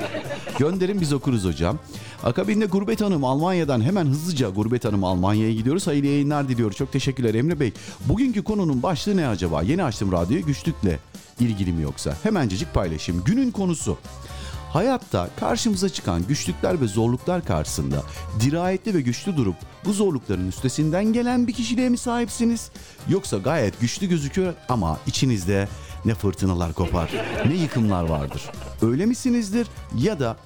Gönderin biz okuruz hocam. Akabinde Gurbet Hanım Almanya'dan hemen hızlıca Gurbet Hanım Almanya'ya gidiyoruz. Hayırlı yayınlar diliyoruz. Çok teşekkürler Emre Bey. Bugünkü konunun başlığı ne acaba? Yeni açtım radyoyu güçlükle ilgili mi yoksa? Hemencecik paylaşayım. Günün konusu. Hayatta karşımıza çıkan güçlükler ve zorluklar karşısında dirayetli ve güçlü durup bu zorlukların üstesinden gelen bir kişiliğe mi sahipsiniz? Yoksa gayet güçlü gözüküyor ama içinizde ne fırtınalar kopar, ne yıkımlar vardır. Öyle misinizdir ya da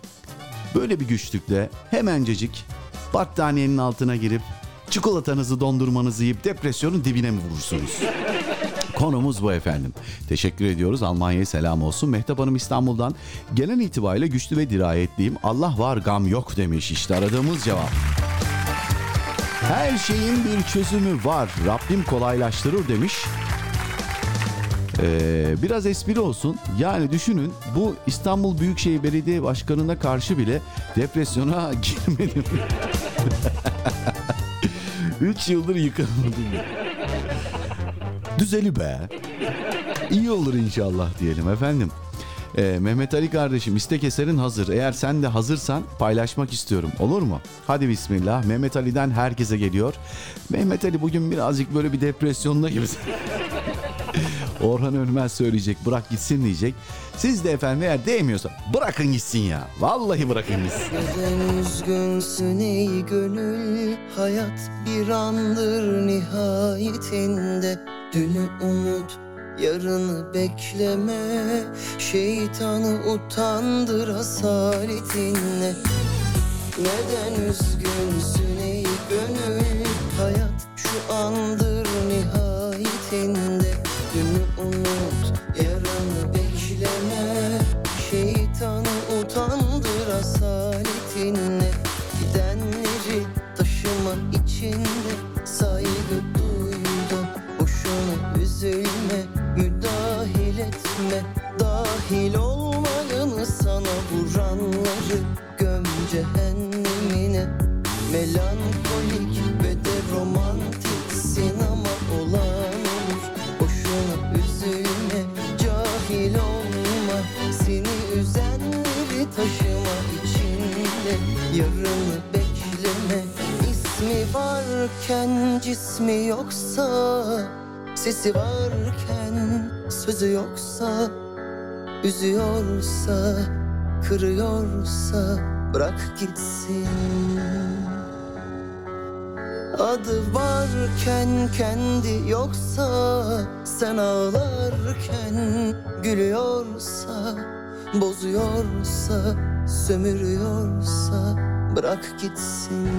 böyle bir güçlükle hemencecik battaniyenin altına girip çikolatanızı dondurmanızı yiyip depresyonun dibine mi vurursunuz? [laughs] Konumuz bu efendim. Teşekkür ediyoruz. Almanya'ya selam olsun. Mehtap Hanım İstanbul'dan genel itibariyle güçlü ve dirayetliyim. Allah var gam yok demiş. İşte aradığımız cevap. Her şeyin bir çözümü var. Rabbim kolaylaştırır demiş. Ee, biraz espri olsun. Yani düşünün bu İstanbul Büyükşehir Belediye Başkanı'na karşı bile depresyona [laughs] girmedim. [laughs] 3 yıldır yıkamadım. Düzeli be. İyi olur inşallah diyelim efendim. Ee, Mehmet Ali kardeşim istek eserin hazır. Eğer sen de hazırsan paylaşmak istiyorum. Olur mu? Hadi bismillah. Mehmet Ali'den herkese geliyor. Mehmet Ali bugün birazcık böyle bir depresyonda gibi. [laughs] Orhan Ölmez söyleyecek bırak gitsin diyecek. Siz de efendim eğer değmiyorsa bırakın gitsin ya. Vallahi bırakın gitsin. Neden üzgünsün ey gönül Hayat bir andır nihayetinde Dünü unut yarını bekleme Şeytanı utandır asaretinle Neden üzgünsün ey gönül Hayat şu andır varken cismi yoksa Sesi varken sözü yoksa Üzüyorsa, kırıyorsa bırak gitsin. Adı varken kendi yoksa Sen ağlarken gülüyorsa Bozuyorsa, sömürüyorsa Bırak gitsin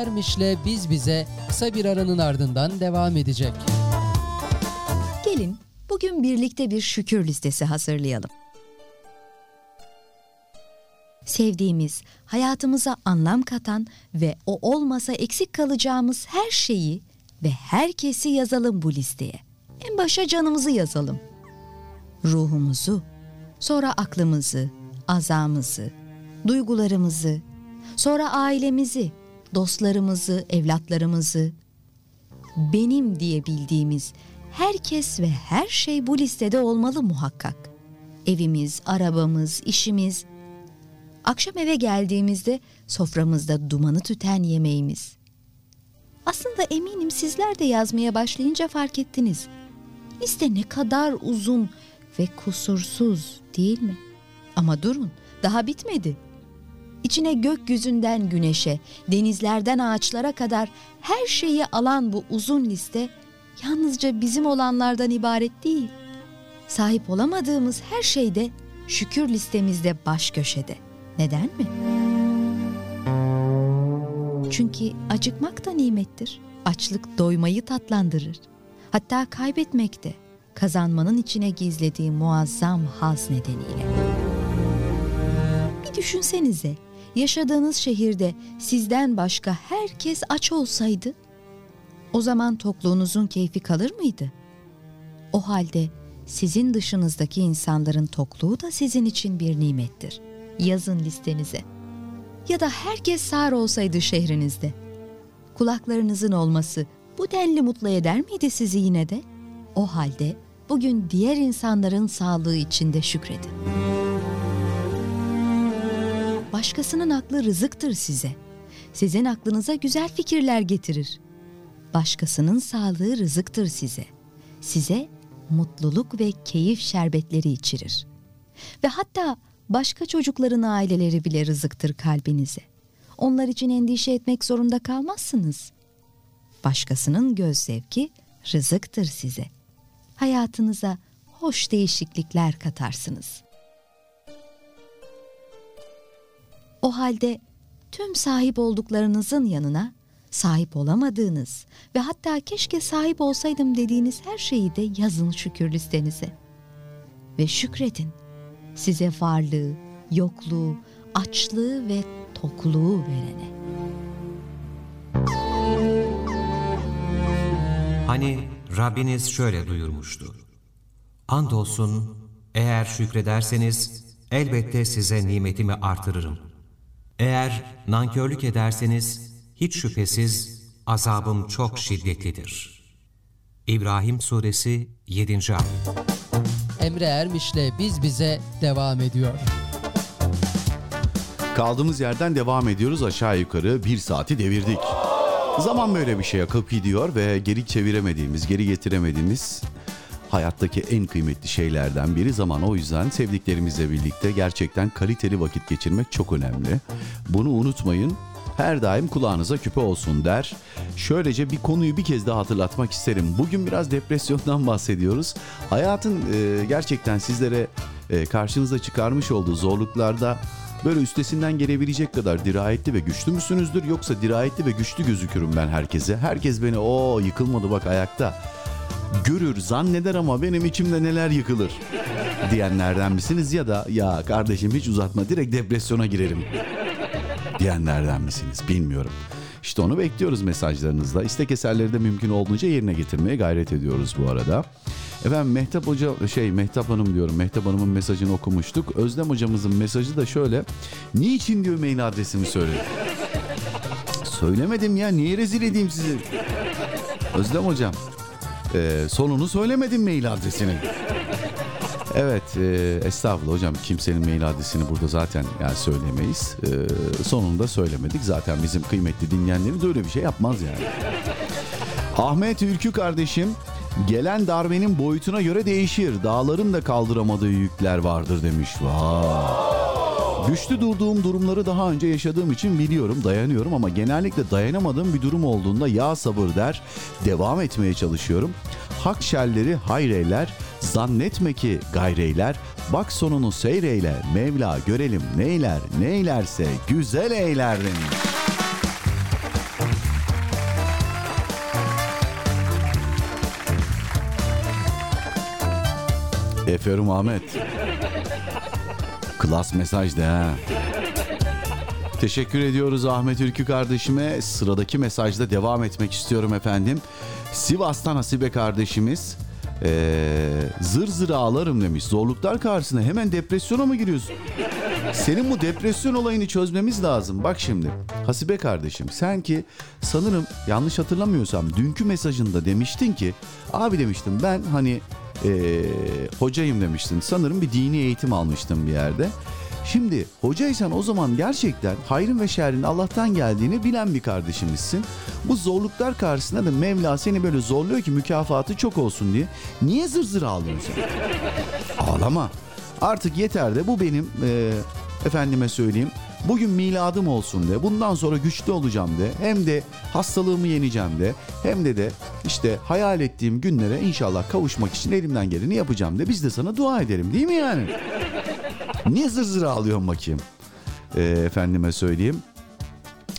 Ermiş'le Biz Bize kısa bir aranın ardından devam edecek. Gelin bugün birlikte bir şükür listesi hazırlayalım. Sevdiğimiz, hayatımıza anlam katan ve o olmasa eksik kalacağımız her şeyi ve herkesi yazalım bu listeye. En başa canımızı yazalım. Ruhumuzu, sonra aklımızı, azamızı, duygularımızı, sonra ailemizi, dostlarımızı, evlatlarımızı, benim diye bildiğimiz herkes ve her şey bu listede olmalı muhakkak. Evimiz, arabamız, işimiz, akşam eve geldiğimizde soframızda dumanı tüten yemeğimiz. Aslında eminim sizler de yazmaya başlayınca fark ettiniz. Liste ne kadar uzun ve kusursuz değil mi? Ama durun, daha bitmedi. İçine gökyüzünden güneşe, denizlerden ağaçlara kadar her şeyi alan bu uzun liste yalnızca bizim olanlardan ibaret değil. Sahip olamadığımız her şey de şükür listemizde baş köşede. Neden mi? Çünkü acıkmak da nimettir. Açlık doymayı tatlandırır. Hatta kaybetmek de kazanmanın içine gizlediği muazzam haz nedeniyle. Bir düşünsenize, yaşadığınız şehirde sizden başka herkes aç olsaydı, o zaman tokluğunuzun keyfi kalır mıydı? O halde sizin dışınızdaki insanların tokluğu da sizin için bir nimettir. Yazın listenize. Ya da herkes sağır olsaydı şehrinizde. Kulaklarınızın olması bu denli mutlu eder miydi sizi yine de? O halde bugün diğer insanların sağlığı için de şükredin. Başkasının aklı rızıktır size. Sizin aklınıza güzel fikirler getirir. Başkasının sağlığı rızıktır size. Size mutluluk ve keyif şerbetleri içirir. Ve hatta başka çocukların aileleri bile rızıktır kalbinize. Onlar için endişe etmek zorunda kalmazsınız. Başkasının göz zevki rızıktır size. Hayatınıza hoş değişiklikler katarsınız. O halde tüm sahip olduklarınızın yanına sahip olamadığınız ve hatta keşke sahip olsaydım dediğiniz her şeyi de yazın şükür listenize. Ve şükredin size varlığı, yokluğu, açlığı ve tokluğu verene. Hani Rabbiniz şöyle duyurmuştu. Andolsun eğer şükrederseniz elbette size nimetimi artırırım. Eğer nankörlük ederseniz hiç şüphesiz azabım çok şiddetlidir. İbrahim Suresi 7. Ayet Emre Ermiş'le Biz Bize devam ediyor. Kaldığımız yerden devam ediyoruz aşağı yukarı bir saati devirdik. Zaman böyle bir şey akıp gidiyor ve geri çeviremediğimiz, geri getiremediğimiz hayattaki en kıymetli şeylerden biri zaman. O yüzden sevdiklerimizle birlikte gerçekten kaliteli vakit geçirmek çok önemli. Bunu unutmayın. Her daim kulağınıza küpe olsun der. Şöylece bir konuyu bir kez daha hatırlatmak isterim. Bugün biraz depresyondan [laughs] bahsediyoruz. Hayatın e, gerçekten sizlere e, karşınıza çıkarmış olduğu zorluklarda böyle üstesinden gelebilecek kadar dirayetli ve güçlü müsünüzdür yoksa dirayetli ve güçlü gözükürüm ben herkese. Herkes beni o yıkılmadı bak ayakta görür zanneder ama benim içimde neler yıkılır diyenlerden misiniz ya da ya kardeşim hiç uzatma direkt depresyona girelim diyenlerden misiniz bilmiyorum. İşte onu bekliyoruz mesajlarınızla. İstek eserleri de mümkün olduğunca yerine getirmeye gayret ediyoruz bu arada. Efendim Mehtap Hoca şey Mehtap Hanım diyorum. Mehtap Hanım'ın mesajını okumuştuk. Özlem hocamızın mesajı da şöyle. Niçin diyor mail adresimi söyle. Söylemedim ya niye rezil edeyim sizi? Özlem hocam ee, sonunu söylemedim mail adresini. Evet, e, estağfurullah hocam kimsenin mail adresini burada zaten yani söylemeyiz. E, sonunda söylemedik. Zaten bizim kıymetli dinleyenlerimiz öyle bir şey yapmaz yani. Ahmet Ülkü kardeşim, gelen darbenin boyutuna göre değişir. Dağların da kaldıramadığı yükler vardır demiş. Vay. Güçlü durduğum durumları daha önce yaşadığım için biliyorum, dayanıyorum ama genellikle dayanamadığım bir durum olduğunda ya sabır der, devam etmeye çalışıyorum. Hak şerleri hayreyler, zannetme ki gayreyler, bak sonunu seyreyle, Mevla görelim neyler, neylerse güzel eyler demiş. Ahmet. Klas mesaj de ha. Teşekkür ediyoruz Ahmet Ülkü kardeşime. Sıradaki mesajda devam etmek istiyorum efendim. Sivas'tan Hasibe kardeşimiz ee, zır zır ağlarım demiş. Zorluklar karşısında hemen depresyona mı giriyorsun? Senin bu depresyon olayını çözmemiz lazım. Bak şimdi Hasibe kardeşim sen ki sanırım yanlış hatırlamıyorsam dünkü mesajında demiştin ki abi demiştim ben hani ee, hocayım demiştin. Sanırım bir dini eğitim almıştım bir yerde. Şimdi hocaysan o zaman gerçekten hayrın ve şerrin Allah'tan geldiğini bilen bir kardeşimizsin. Bu zorluklar karşısında da Mevla seni böyle zorluyor ki mükafatı çok olsun diye. Niye zır zır ağlıyorsun sen? [laughs] Ağlama. Artık yeter de bu benim e, efendime söyleyeyim. Bugün miladım olsun de. Bundan sonra güçlü olacağım de. Hem de hastalığımı yeneceğim de. Hem de de işte hayal ettiğim günlere inşallah kavuşmak için elimden geleni yapacağım de. Biz de sana dua edelim değil mi yani? Niye zır zır ağlıyorsun bakayım? E, efendime söyleyeyim.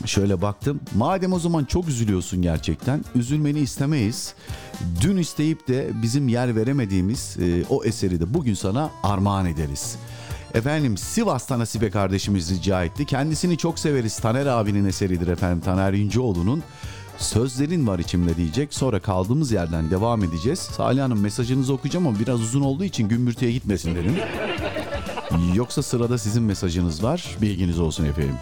Şöyle baktım. Madem o zaman çok üzülüyorsun gerçekten. Üzülmeni istemeyiz. Dün isteyip de bizim yer veremediğimiz e, o eseri de bugün sana armağan ederiz. Efendim Sivas'tan Nasibe kardeşimiz rica etti. Kendisini çok severiz. Taner abinin eseridir efendim. Taner İnceoğlu'nun. Sözlerin var içimde diyecek. Sonra kaldığımız yerden devam edeceğiz. Salih Hanım mesajınızı okuyacağım ama biraz uzun olduğu için gümbürtüye gitmesin dedim. Yoksa sırada sizin mesajınız var. Bilginiz olsun efendim.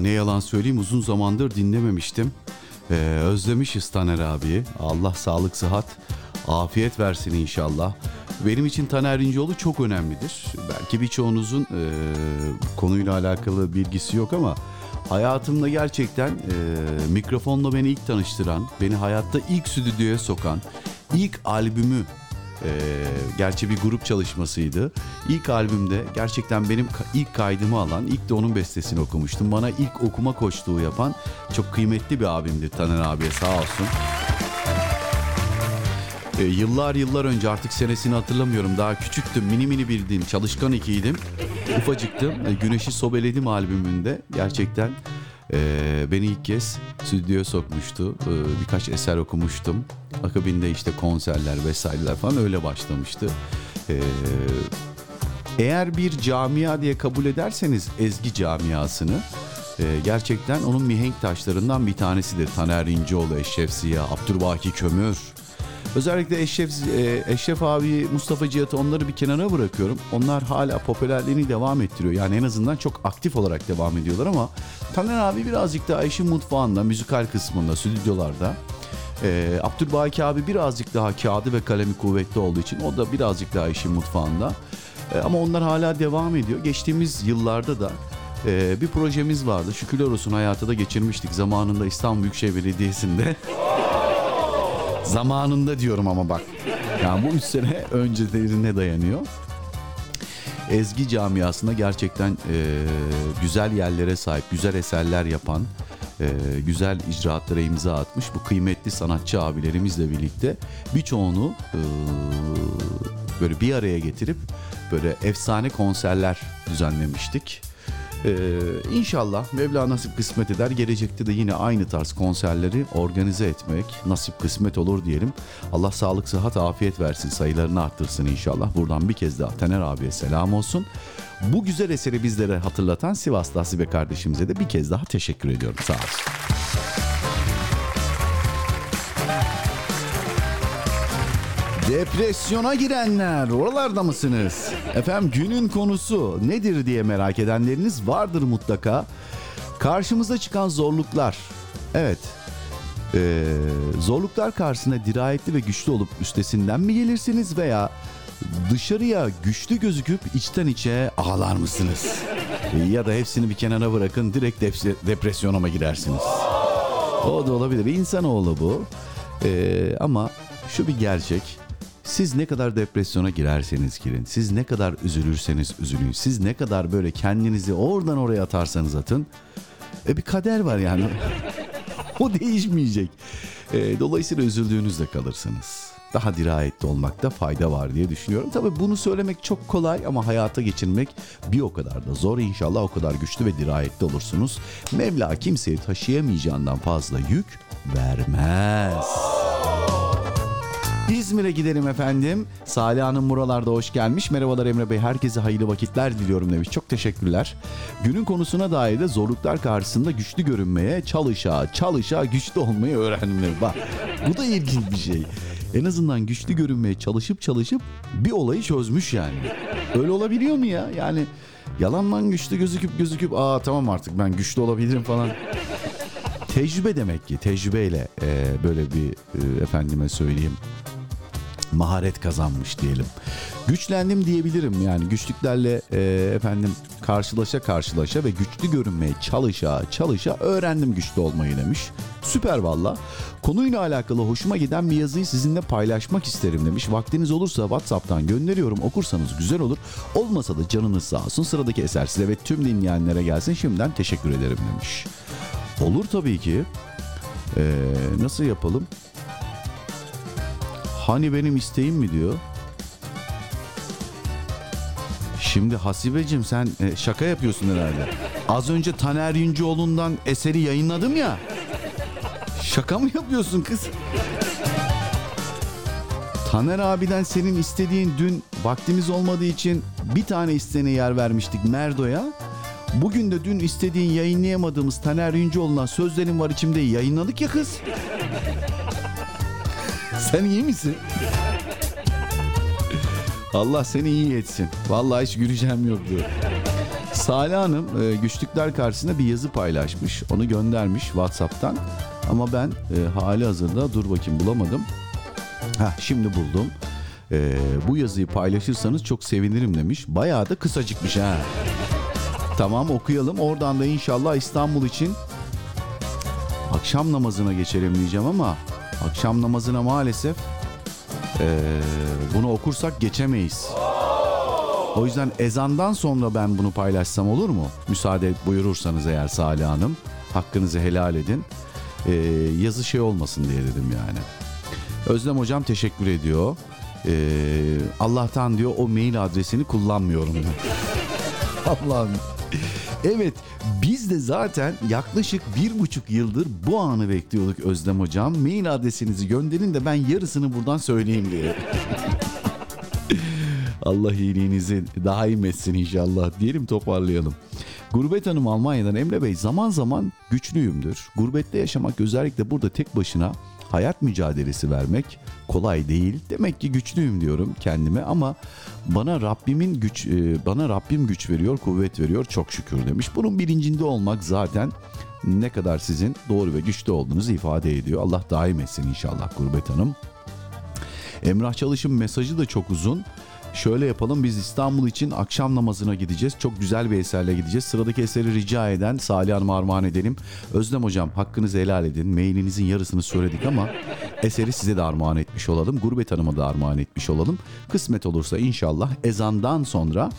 Ne yalan söyleyeyim uzun zamandır dinlememiştim. Ee, özlemişiz Taner abiyi. Allah sağlık, sıhhat, afiyet versin inşallah. Benim için Taner İnceoğlu çok önemlidir. Belki birçoğunuzun e, konuyla alakalı bilgisi yok ama hayatımda gerçekten e, mikrofonla beni ilk tanıştıran, beni hayatta ilk stüdyoya sokan, ilk albümü ee, gerçi bir grup çalışmasıydı. İlk albümde gerçekten benim ilk kaydımı alan, ilk de onun bestesini okumuştum. Bana ilk okuma koçluğu yapan çok kıymetli bir abimdir Taner abiye sağ olsun. Ee, yıllar yıllar önce artık senesini hatırlamıyorum. Daha küçüktüm, mini mini bildiğim çalışkan ikiydim. Ufacıktım. Ee, Güneşi Sobeledim albümünde gerçekten ee, beni ilk kez stüdyoya sokmuştu. Ee, birkaç eser okumuştum. Akabinde işte konserler vesaireler falan öyle başlamıştı. Ee, eğer bir camia diye kabul ederseniz ezgi camiasını gerçekten onun mihenk taşlarından bir tanesidir. Taner İnceoğlu, Eşref Ziya, Abdülbaki Kömür. Özellikle Eşref, e, Eşref abi, Mustafa Cihat'ı onları bir kenara bırakıyorum. Onlar hala popülerliğini devam ettiriyor. Yani en azından çok aktif olarak devam ediyorlar ama Taner abi birazcık daha işin mutfağında, müzikal kısmında, stüdyolarda. E, Abdülbaki abi birazcık daha kağıdı ve kalemi kuvvetli olduğu için o da birazcık daha işin mutfağında. E, ama onlar hala devam ediyor. Geçtiğimiz yıllarda da e, bir projemiz vardı. Şükürler olsun hayata da geçirmiştik zamanında İstanbul Büyükşehir Belediyesi'nde. [laughs] Zamanında diyorum ama bak. Yani bu 3 sene öncelerine dayanıyor. Ezgi camiasında gerçekten e, güzel yerlere sahip, güzel eserler yapan, e, güzel icraatlara imza atmış bu kıymetli sanatçı abilerimizle birlikte birçoğunu e, böyle bir araya getirip böyle efsane konserler düzenlemiştik. Ee, inşallah Mevla nasip kısmet eder. Gelecekte de yine aynı tarz konserleri organize etmek nasip kısmet olur diyelim. Allah sağlık, sıhhat, afiyet versin. Sayılarını arttırsın inşallah. Buradan bir kez daha Taner abiye selam olsun. Bu güzel eseri bizlere hatırlatan Sivaslı Hasibe kardeşimize de bir kez daha teşekkür ediyorum. Sağ olsun. Depresyona girenler oralarda mısınız? Efendim günün konusu nedir diye merak edenleriniz vardır mutlaka. Karşımıza çıkan zorluklar. Evet. Ee, zorluklar karşısında dirayetli ve güçlü olup üstesinden mi gelirsiniz veya dışarıya güçlü gözüküp içten içe ağlar mısınız? ya da hepsini bir kenara bırakın direkt depre- depresyona mı girersiniz? O da olabilir. İnsanoğlu bu. Ee, ama şu bir gerçek. Siz ne kadar depresyona girerseniz girin, siz ne kadar üzülürseniz üzülün, siz ne kadar böyle kendinizi oradan oraya atarsanız atın, e bir kader var yani. [laughs] o değişmeyecek. E, dolayısıyla üzüldüğünüzde kalırsınız. Daha dirayetli olmakta fayda var diye düşünüyorum. Tabii bunu söylemek çok kolay ama hayata geçirmek bir o kadar da zor. İnşallah o kadar güçlü ve dirayetli olursunuz. Mevla kimseye taşıyamayacağından fazla yük vermez. İzmir'e gidelim efendim. Salih Hanım buralarda hoş gelmiş. Merhabalar Emre Bey. Herkese hayırlı vakitler diliyorum demiş. Çok teşekkürler. Günün konusuna dair de zorluklar karşısında güçlü görünmeye, çalışa, çalışa güçlü olmayı öğrendim. Bak bu da ilginç bir şey. En azından güçlü görünmeye çalışıp çalışıp bir olayı çözmüş yani. Öyle olabiliyor mu ya? Yani yalandan güçlü gözüküp gözüküp aa tamam artık ben güçlü olabilirim falan. Tecrübe demek ki tecrübeyle e, böyle bir e, efendime söyleyeyim maharet kazanmış diyelim. Güçlendim diyebilirim yani güçlüklerle e, efendim karşılaşa karşılaşa ve güçlü görünmeye çalışa çalışa öğrendim güçlü olmayı demiş. Süper valla. Konuyla alakalı hoşuma giden bir yazıyı sizinle paylaşmak isterim demiş. Vaktiniz olursa WhatsApp'tan gönderiyorum okursanız güzel olur. Olmasa da canınız sağ olsun sıradaki eser size ve tüm dinleyenlere gelsin şimdiden teşekkür ederim demiş. Olur tabii ki. Ee, nasıl yapalım? Hani benim isteğim mi diyor. Şimdi Hasibeciğim sen e, şaka yapıyorsun herhalde. Az önce Taner Yüncüoğlu'ndan eseri yayınladım ya. Şaka mı yapıyorsun kız? Taner abiden senin istediğin dün vaktimiz olmadığı için bir tane isteğine yer vermiştik Merdo'ya. Bugün de dün istediğin yayınlayamadığımız Taner Yüncüoğlu'ndan sözlerin var içimde yayınladık ya kız. Sen iyi misin? Allah seni iyi etsin. Vallahi hiç güleceğim yoktu. Salih Hanım e, güçlükler karşısında bir yazı paylaşmış. Onu göndermiş WhatsApp'tan. Ama ben e, hali hazırda dur bakayım bulamadım. Ha şimdi buldum. E, bu yazıyı paylaşırsanız çok sevinirim demiş. Bayağı da kısacıkmış ha. Tamam okuyalım. Oradan da inşallah İstanbul için akşam namazına geçelim diyeceğim ama akşam namazına maalesef ee, bunu okursak geçemeyiz. O yüzden ezandan sonra ben bunu paylaşsam olur mu? Müsaade buyurursanız eğer Salih Hanım. Hakkınızı helal edin. Ee, yazı şey olmasın diye dedim yani. Özlem Hocam teşekkür ediyor. Ee, Allah'tan diyor o mail adresini kullanmıyorum. [laughs] Allah'ım. Evet biz de zaten yaklaşık bir buçuk yıldır bu anı bekliyorduk Özlem Hocam. Mail adresinizi gönderin de ben yarısını buradan söyleyeyim diye. [laughs] Allah iyiliğinizi daim etsin inşallah diyelim toparlayalım. Gurbet Hanım Almanya'dan Emre Bey zaman zaman güçlüyümdür. Gurbette yaşamak özellikle burada tek başına hayat mücadelesi vermek kolay değil. Demek ki güçlüyüm diyorum kendime ama bana Rabbimin güç e, bana Rabbim güç veriyor, kuvvet veriyor çok şükür demiş. Bunun bilincinde olmak zaten ne kadar sizin doğru ve güçlü olduğunuzu ifade ediyor. Allah daim etsin inşallah Gurbet Hanım. Emrah Çalış'ın mesajı da çok uzun. Şöyle yapalım biz İstanbul için akşam namazına gideceğiz. Çok güzel bir eserle gideceğiz. Sıradaki eseri rica eden Salih Hanım'a armağan edelim. Özlem Hocam hakkınızı helal edin. Mailinizin yarısını söyledik ama eseri size de armağan etmiş olalım. Gurbet Hanım'a da armağan etmiş olalım. Kısmet olursa inşallah ezandan sonra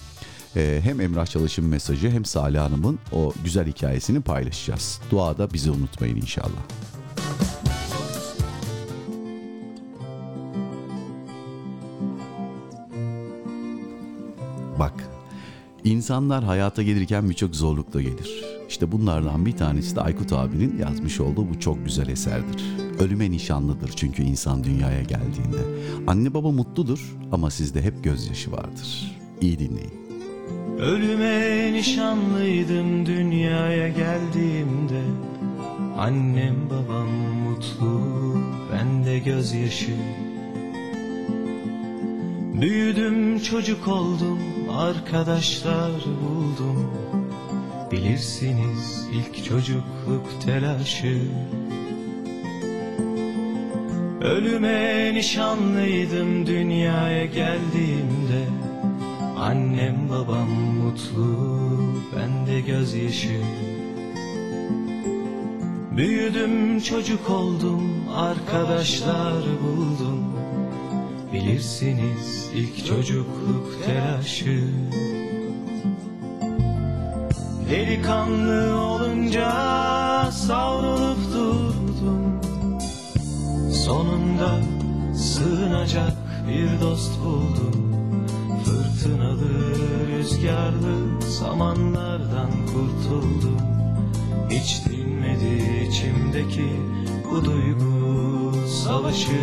e, hem Emrah Çalış'ın mesajı hem Salih Hanım'ın o güzel hikayesini paylaşacağız. Duada bizi unutmayın inşallah. Bak, insanlar hayata gelirken birçok zorlukla gelir. İşte bunlardan bir tanesi de Aykut abinin yazmış olduğu bu çok güzel eserdir. Ölüme nişanlıdır çünkü insan dünyaya geldiğinde. Anne baba mutludur ama sizde hep gözyaşı vardır. İyi dinleyin. Ölüme nişanlıydım dünyaya geldiğimde Annem babam mutlu, bende gözyaşı Büyüdüm çocuk oldum, arkadaşlar buldum. Bilirsiniz ilk çocukluk telaşı. Ölüme nişanlıydım dünyaya geldiğimde. Annem babam mutlu, bende gözyaşı. Büyüdüm çocuk oldum, arkadaşlar buldum Bilirsiniz ilk çocukluk telaşı. Delikanlı olunca savrulup durdum. Sonunda sığınacak bir dost buldum. Fırtınalı, rüzgarlı zamanlardan kurtuldum. Hiç dinmedi içimdeki bu duygu savaşı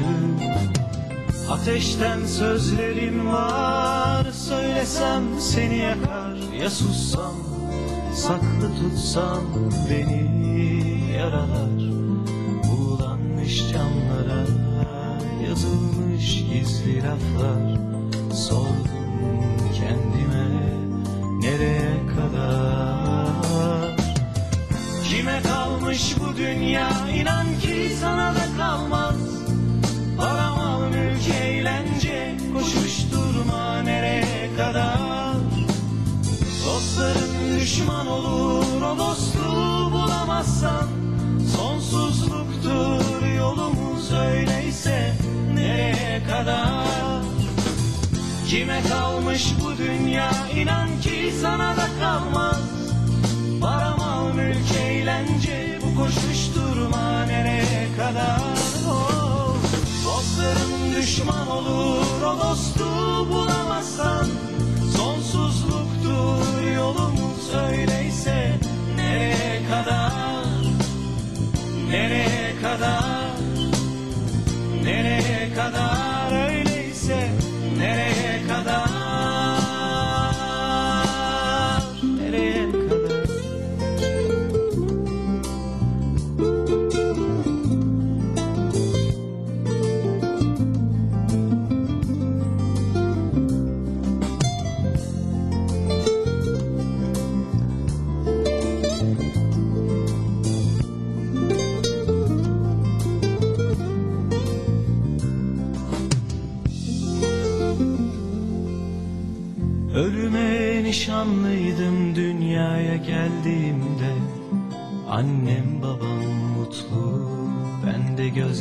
Ateşten sözlerim var Söylesem seni yakar. Ya sussam Saklı tutsam beni yaralar. Buğulanmış camlara Yazılmış gizli laflar. Sordum kendime Nereye kadar? Kime kalmış bu dünya? İnan ki sana da kalmaz Düşman olur O dostluğu bulamazsan. Sonsuzluktur yolumuz öyleyse Nereye kadar? Kime kalmış bu dünya? İnan ki sana da kalmaz. Para mal mülk eğlence Bu koşuşturma nereye kadar? Oh. Dostların düşman olur O dostu bulamazsan. Sonsuzluk Ölüme öyleyse nereye kadar? Nereye kadar? Nereye kadar? Öyleyse nereye kadar?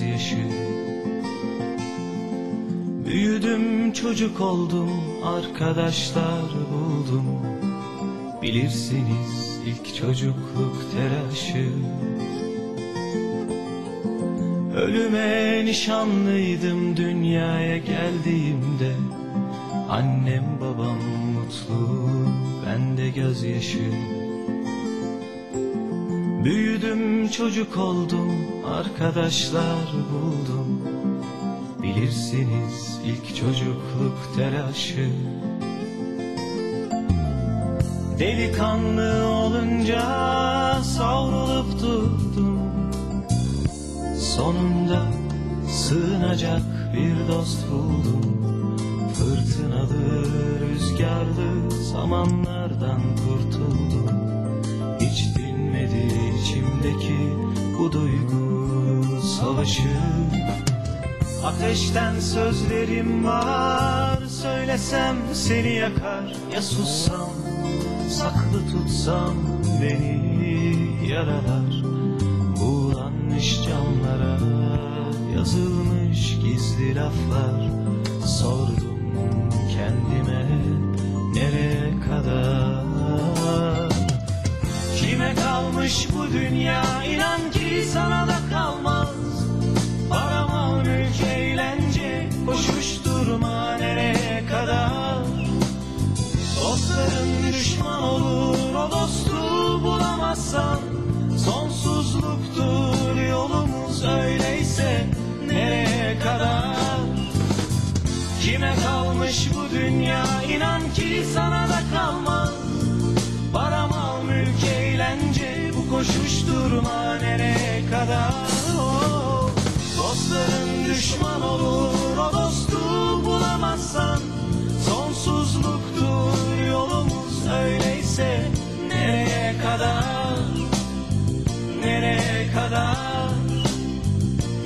Gözyaşı. Büyüdüm çocuk oldum arkadaşlar buldum. Bilirsiniz ilk çocukluk telaşı. Ölüme nişanlıydım dünyaya geldiğimde. Annem babam mutlu ben de gözyaşı. Büyüdüm çocuk oldum arkadaşlar buldum. Bilirsiniz ilk çocukluk telaşı. Delikanlı olunca savrulup durdum Sonunda sığınacak bir dost buldum. Fırtınalı rüzgarlı zamanlardan kurtuldum. Hiç dinmedi içimdeki bu duygu savaşı. Ateşten sözlerim var Söylesem seni yakar. Ya sussam saklı tutsam beni yaralar. Buğulanmış camlara yazılmış gizli laflar. Sordum kendime nereye kadar? Kime kalmış bu dünya? İnan ki sana da kalmaz Düşman olur o dostu bulamazsan. Sonsuzluktur yolumuz öyleyse nereye kadar? Kime kalmış bu dünya? İnan ki sana da kalmaz. Para mal mülk eğlence bu koşuşturma nereye kadar? Oh, Dostların düşman olur o dostu bulamazsan. Sonsuzluktur öyleyse nereye kadar? Nereye kadar?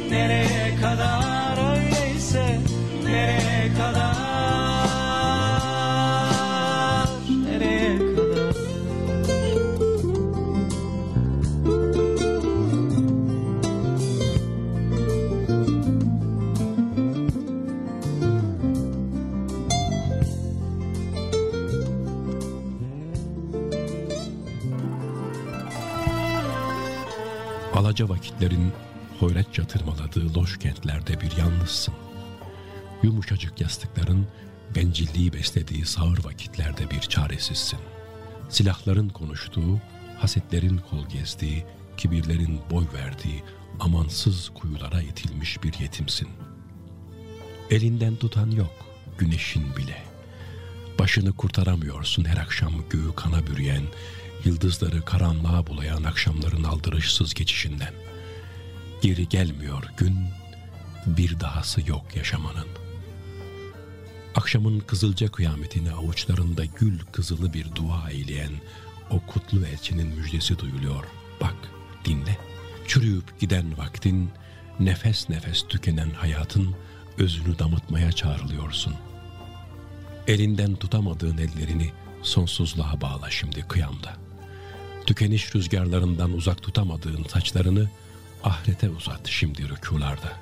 Nereye kadar? Öyleyse nereye kadar Alaca vakitlerin hoyratça tırmaladığı loş kentlerde bir yalnızsın. Yumuşacık yastıkların bencilliği beslediği sağır vakitlerde bir çaresizsin. Silahların konuştuğu, hasetlerin kol gezdiği, kibirlerin boy verdiği amansız kuyulara itilmiş bir yetimsin. Elinden tutan yok, güneşin bile. Başını kurtaramıyorsun her akşam göğü kana bürüyen, yıldızları karanlığa bulayan akşamların aldırışsız geçişinden. Geri gelmiyor gün, bir dahası yok yaşamanın. Akşamın kızılca kıyametini avuçlarında gül kızılı bir dua eyleyen o kutlu elçinin müjdesi duyuluyor. Bak, dinle. Çürüyüp giden vaktin, nefes nefes tükenen hayatın özünü damıtmaya çağrılıyorsun. Elinden tutamadığın ellerini sonsuzluğa bağla şimdi kıyamda. Tükeniş rüzgarlarından uzak tutamadığın saçlarını ahirete uzat şimdi rükularda.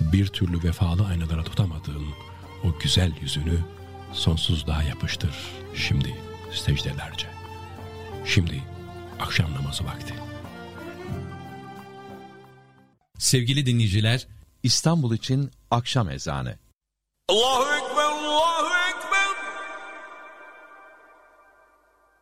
Bir türlü vefalı aynalara tutamadığın o güzel yüzünü sonsuzluğa yapıştır şimdi secdelerce. Şimdi akşam namazı vakti. Sevgili dinleyiciler, İstanbul için akşam ezanı. Allahu Ekber, Allahu Ekber.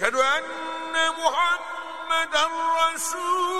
أشهد أن محمدا رسول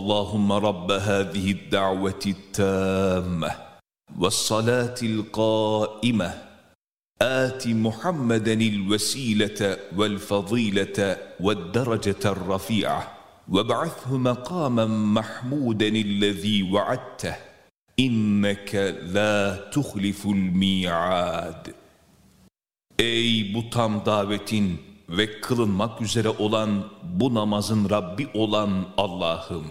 اللهم رب هذه الدعوة التامة والصلاة القائمة آت محمدا الوسيلة والفضيلة والدرجة الرفيعة وابعثه مقاما محمودا الذي وعدته إنك لا تخلف الميعاد Ey bu tam davetin ve kılınmak üzere olan bu namazın Rabbi olan Allah'ım,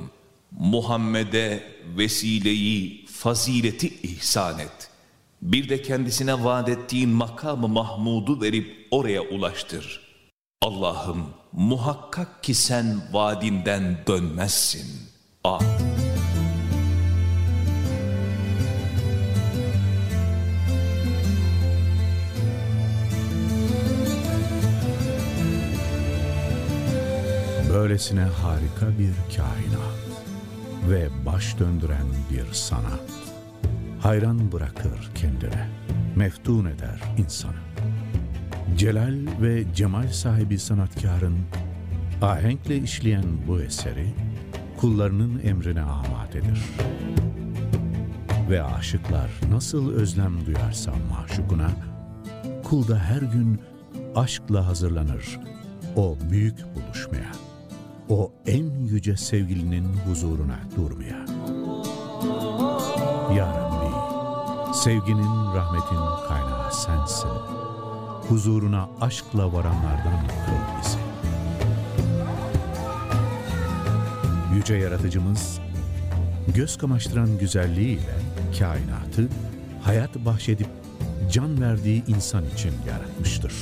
Muhammed'e vesileyi, fazileti ihsan et. Bir de kendisine vaat ettiğin makamı Mahmud'u verip oraya ulaştır. Allah'ım muhakkak ki sen vaadinden dönmezsin. Amin. Böylesine harika bir kainat ve baş döndüren bir sanat. Hayran bırakır kendine, meftun eder insanı. Celal ve cemal sahibi sanatkarın ahenkle işleyen bu eseri kullarının emrine amadedir. Ve aşıklar nasıl özlem duyarsa maşukuna, kul da her gün aşkla hazırlanır o büyük buluşmaya, yüce sevgilinin huzuruna durmaya. Ya Rabbi, sevginin, rahmetin kaynağı sensin. Huzuruna aşkla varanlardan kıl bizi. Yüce Yaratıcımız, göz kamaştıran güzelliğiyle kainatı hayat bahşedip can verdiği insan için yaratmıştır.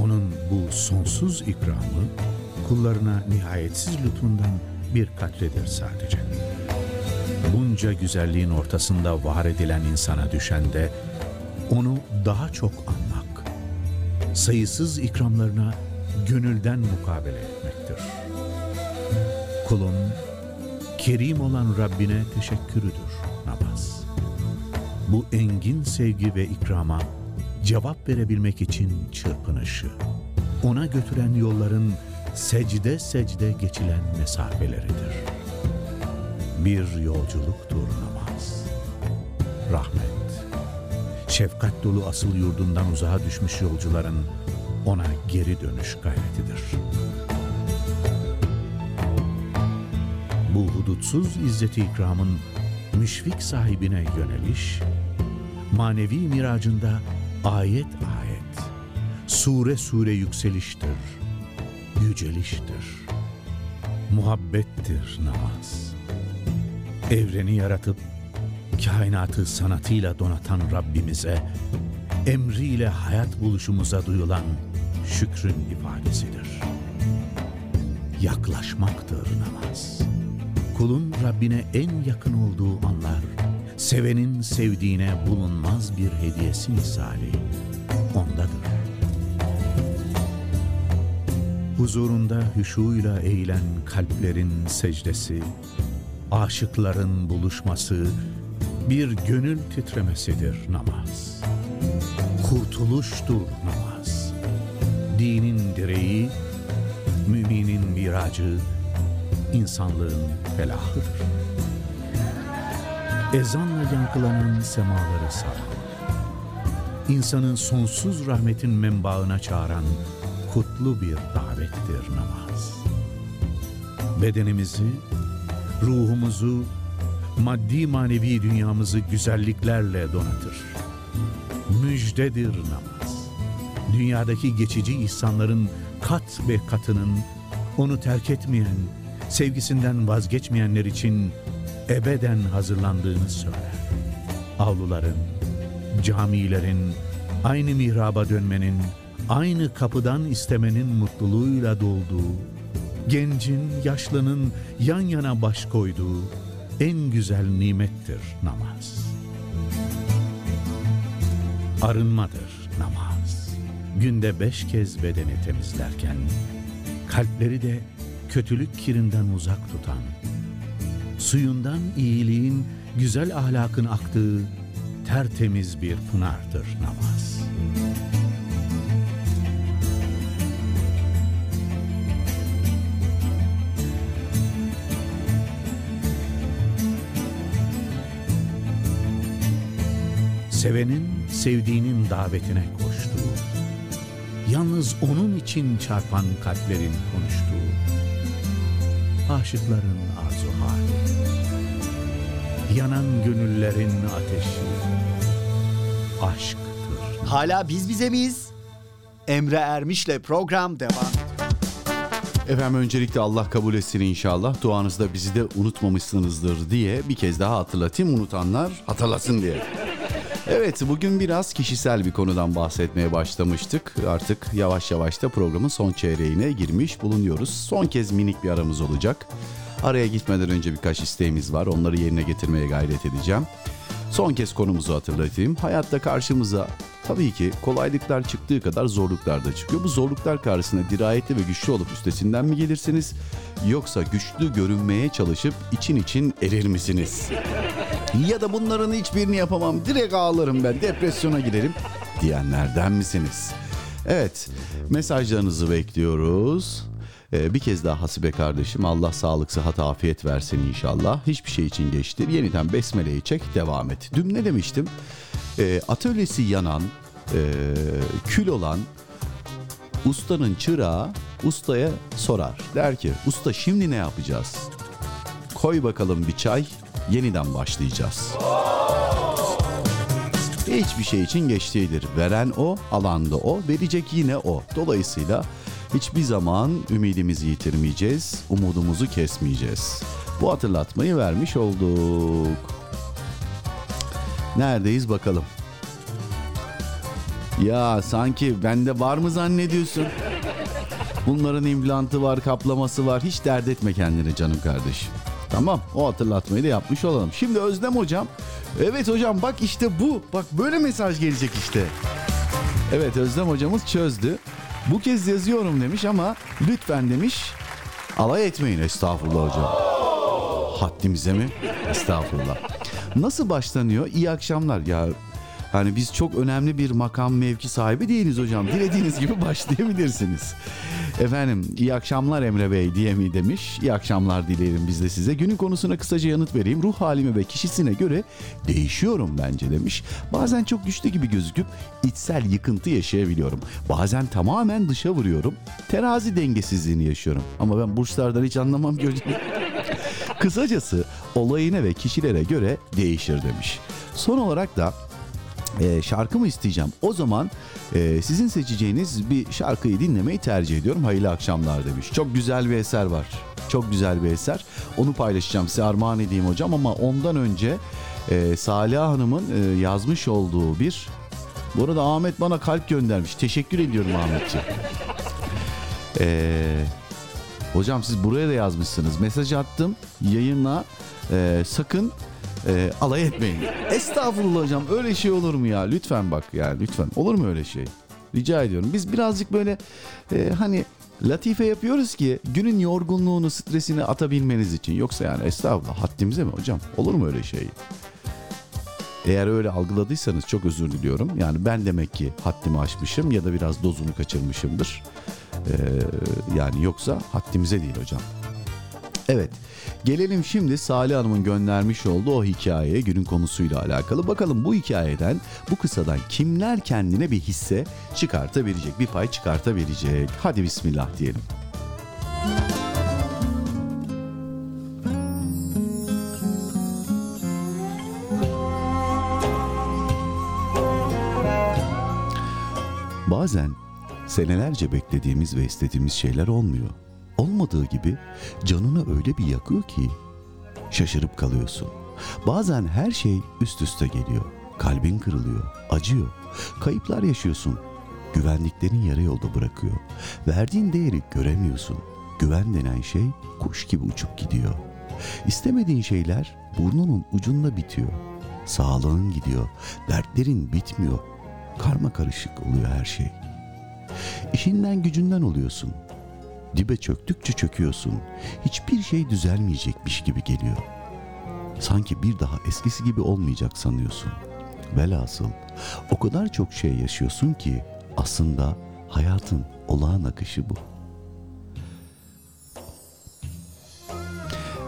Onun bu sonsuz ikramı kullarına nihayetsiz lütfundan bir katredir sadece. Bunca güzelliğin ortasında var edilen insana düşen de onu daha çok anmak, sayısız ikramlarına gönülden mukabele etmektir. Kulun kerim olan Rabbine teşekkürüdür namaz. Bu engin sevgi ve ikrama cevap verebilmek için çırpınışı, ona götüren yolların secde secde geçilen mesafeleridir. Bir yolculuktur namaz. Rahmet, şefkat dolu asıl yurdundan uzağa düşmüş yolcuların ona geri dönüş gayretidir. Bu hudutsuz izzeti ikramın müşfik sahibine yöneliş, manevi miracında ayet ayet, sure sure yükseliştir, yüceliştir, muhabbettir namaz. Evreni yaratıp kainatı sanatıyla donatan Rabbimize, emriyle hayat buluşumuza duyulan şükrün ifadesidir. Yaklaşmaktır namaz. Kulun Rabbine en yakın olduğu anlar, sevenin sevdiğine bulunmaz bir hediyesi misali ondadır. Huzurunda hüşuyla eğilen kalplerin secdesi, aşıkların buluşması, bir gönül titremesidir namaz. Kurtuluştur namaz. Dinin direği, müminin miracı, insanlığın felahıdır. Ezanla yankılanan semaları saran, insanın sonsuz rahmetin menbaına çağıran kutlu bir davettir namaz. Bedenimizi, ruhumuzu, maddi manevi dünyamızı güzelliklerle donatır. Müjdedir namaz. Dünyadaki geçici ihsanların kat ve katının onu terk etmeyen, sevgisinden vazgeçmeyenler için ebeden hazırlandığını söyler. Avluların, camilerin, aynı mihraba dönmenin, aynı kapıdan istemenin mutluluğuyla dolduğu, gencin, yaşlının yan yana baş koyduğu en güzel nimettir namaz. Arınmadır namaz. Günde beş kez bedeni temizlerken, kalpleri de kötülük kirinden uzak tutan, suyundan iyiliğin, güzel ahlakın aktığı tertemiz bir pınardır namaz. Sevenin sevdiğinin davetine koştuğu, yalnız onun için çarpan kalplerin konuştuğu, aşıkların arzu hali, yanan gönüllerin ateşi, aşktır. Hala biz bize miyiz? Emre Ermiş'le program devam. Efendim öncelikle Allah kabul etsin inşallah. Duanızda bizi de unutmamışsınızdır diye bir kez daha hatırlatayım. Unutanlar hatırlasın diye. Evet bugün biraz kişisel bir konudan bahsetmeye başlamıştık. Artık yavaş yavaş da programın son çeyreğine girmiş bulunuyoruz. Son kez minik bir aramız olacak. Araya gitmeden önce birkaç isteğimiz var. Onları yerine getirmeye gayret edeceğim. Son kez konumuzu hatırlatayım. Hayatta karşımıza tabii ki kolaylıklar çıktığı kadar zorluklar da çıkıyor. Bu zorluklar karşısında dirayetli ve güçlü olup üstesinden mi gelirsiniz? Yoksa güçlü görünmeye çalışıp için için erir misiniz? Ya da bunların hiçbirini yapamam direkt ağlarım ben depresyona girerim diyenlerden misiniz? Evet mesajlarınızı bekliyoruz. Ee, bir kez daha Hasibe kardeşim Allah sağlık sıhhat afiyet versin inşallah. Hiçbir şey için geçtir. Yeniden besmeleyi çek devam et. Dün ne demiştim? Ee, atölyesi yanan, e, kül olan ustanın çırağı ustaya sorar. Der ki usta şimdi ne yapacağız? Koy bakalım bir çay yeniden başlayacağız. Hiçbir şey için geç değildir. Veren o, alan da o, verecek yine o. Dolayısıyla hiçbir zaman ümidimizi yitirmeyeceğiz, umudumuzu kesmeyeceğiz. Bu hatırlatmayı vermiş olduk. Neredeyiz bakalım. Ya sanki bende var mı zannediyorsun? Bunların implantı var, kaplaması var. Hiç dert etme kendini canım kardeşim. Tamam o hatırlatmayı da yapmış olalım. Şimdi Özlem hocam. Evet hocam bak işte bu. Bak böyle mesaj gelecek işte. Evet Özlem hocamız çözdü. Bu kez yazıyorum demiş ama lütfen demiş alay etmeyin estağfurullah hocam. Haddimize mi? Estağfurullah. Nasıl başlanıyor? İyi akşamlar ya. Hani biz çok önemli bir makam mevki sahibi değiliz hocam. Dilediğiniz gibi başlayabilirsiniz. Efendim iyi akşamlar Emre Bey diye mi demiş. İyi akşamlar dileyelim biz de size. Günün konusuna kısaca yanıt vereyim. Ruh halime ve kişisine göre değişiyorum bence demiş. Bazen çok güçlü gibi gözüküp içsel yıkıntı yaşayabiliyorum. Bazen tamamen dışa vuruyorum. Terazi dengesizliğini yaşıyorum. Ama ben burçlardan hiç anlamam ki hocam. [laughs] Kısacası olayına ve kişilere göre değişir demiş. Son olarak da e, şarkı mı isteyeceğim? O zaman e, sizin seçeceğiniz bir şarkıyı dinlemeyi tercih ediyorum. Hayırlı akşamlar demiş. Çok güzel bir eser var. Çok güzel bir eser. Onu paylaşacağım size armağan edeyim hocam ama ondan önce e, Salih Hanım'ın e, yazmış olduğu bir bu arada Ahmet bana kalp göndermiş. Teşekkür ediyorum Ahmetciğim. Eee Hocam siz buraya da yazmışsınız. Mesaj attım yayına e, sakın e, alay etmeyin. Estağfurullah hocam öyle şey olur mu ya? Lütfen bak ya lütfen. Olur mu öyle şey? Rica ediyorum. Biz birazcık böyle e, hani latife yapıyoruz ki günün yorgunluğunu, stresini atabilmeniz için. Yoksa yani estağfurullah haddimize mi hocam? Olur mu öyle şey? Eğer öyle algıladıysanız çok özür diliyorum. Yani ben demek ki haddimi aşmışım ya da biraz dozunu kaçırmışımdır. Ee, yani yoksa haddimize değil hocam. Evet. Gelelim şimdi Salih Hanım'ın göndermiş olduğu o hikayeye günün konusuyla alakalı. Bakalım bu hikayeden, bu kısadan kimler kendine bir hisse çıkartabilecek, bir pay çıkartabilecek. Hadi bismillah diyelim. Bazen senelerce beklediğimiz ve istediğimiz şeyler olmuyor. Olmadığı gibi canını öyle bir yakıyor ki şaşırıp kalıyorsun. Bazen her şey üst üste geliyor. Kalbin kırılıyor, acıyor. Kayıplar yaşıyorsun. Güvendiklerin yarı yolda bırakıyor. Verdiğin değeri göremiyorsun. Güven denen şey kuş gibi uçup gidiyor. İstemediğin şeyler burnunun ucunda bitiyor. Sağlığın gidiyor. Dertlerin bitmiyor. Karma karışık oluyor her şey. İşinden gücünden oluyorsun. Dibe çöktükçe çöküyorsun. Hiçbir şey düzelmeyecekmiş gibi geliyor. Sanki bir daha eskisi gibi olmayacak sanıyorsun. Velhasıl o kadar çok şey yaşıyorsun ki aslında hayatın olağan akışı bu.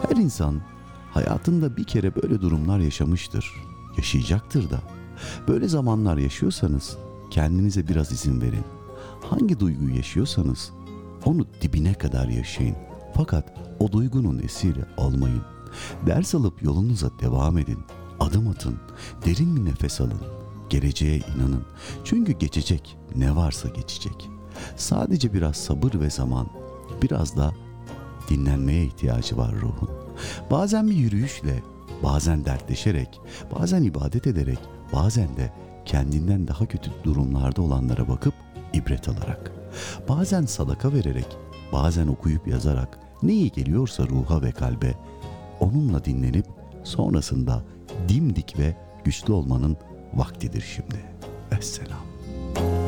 Her insan hayatında bir kere böyle durumlar yaşamıştır. Yaşayacaktır da. Böyle zamanlar yaşıyorsanız kendinize biraz izin verin. Hangi duyguyu yaşıyorsanız onu dibine kadar yaşayın. Fakat o duygunun esiri olmayın. Ders alıp yolunuza devam edin. Adım atın. Derin bir nefes alın. Geleceğe inanın. Çünkü geçecek ne varsa geçecek. Sadece biraz sabır ve zaman, biraz da dinlenmeye ihtiyacı var ruhun. Bazen bir yürüyüşle, bazen dertleşerek, bazen ibadet ederek, bazen de kendinden daha kötü durumlarda olanlara bakıp ibret alarak. Bazen sadaka vererek, bazen okuyup yazarak ne iyi geliyorsa ruha ve kalbe onunla dinlenip sonrasında dimdik ve güçlü olmanın vaktidir şimdi. Vesselam.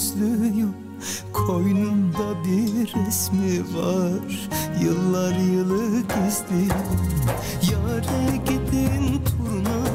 Gözlüyorum Koynumda bir resmi var Yıllar yılı gizli Yare gidin turnalar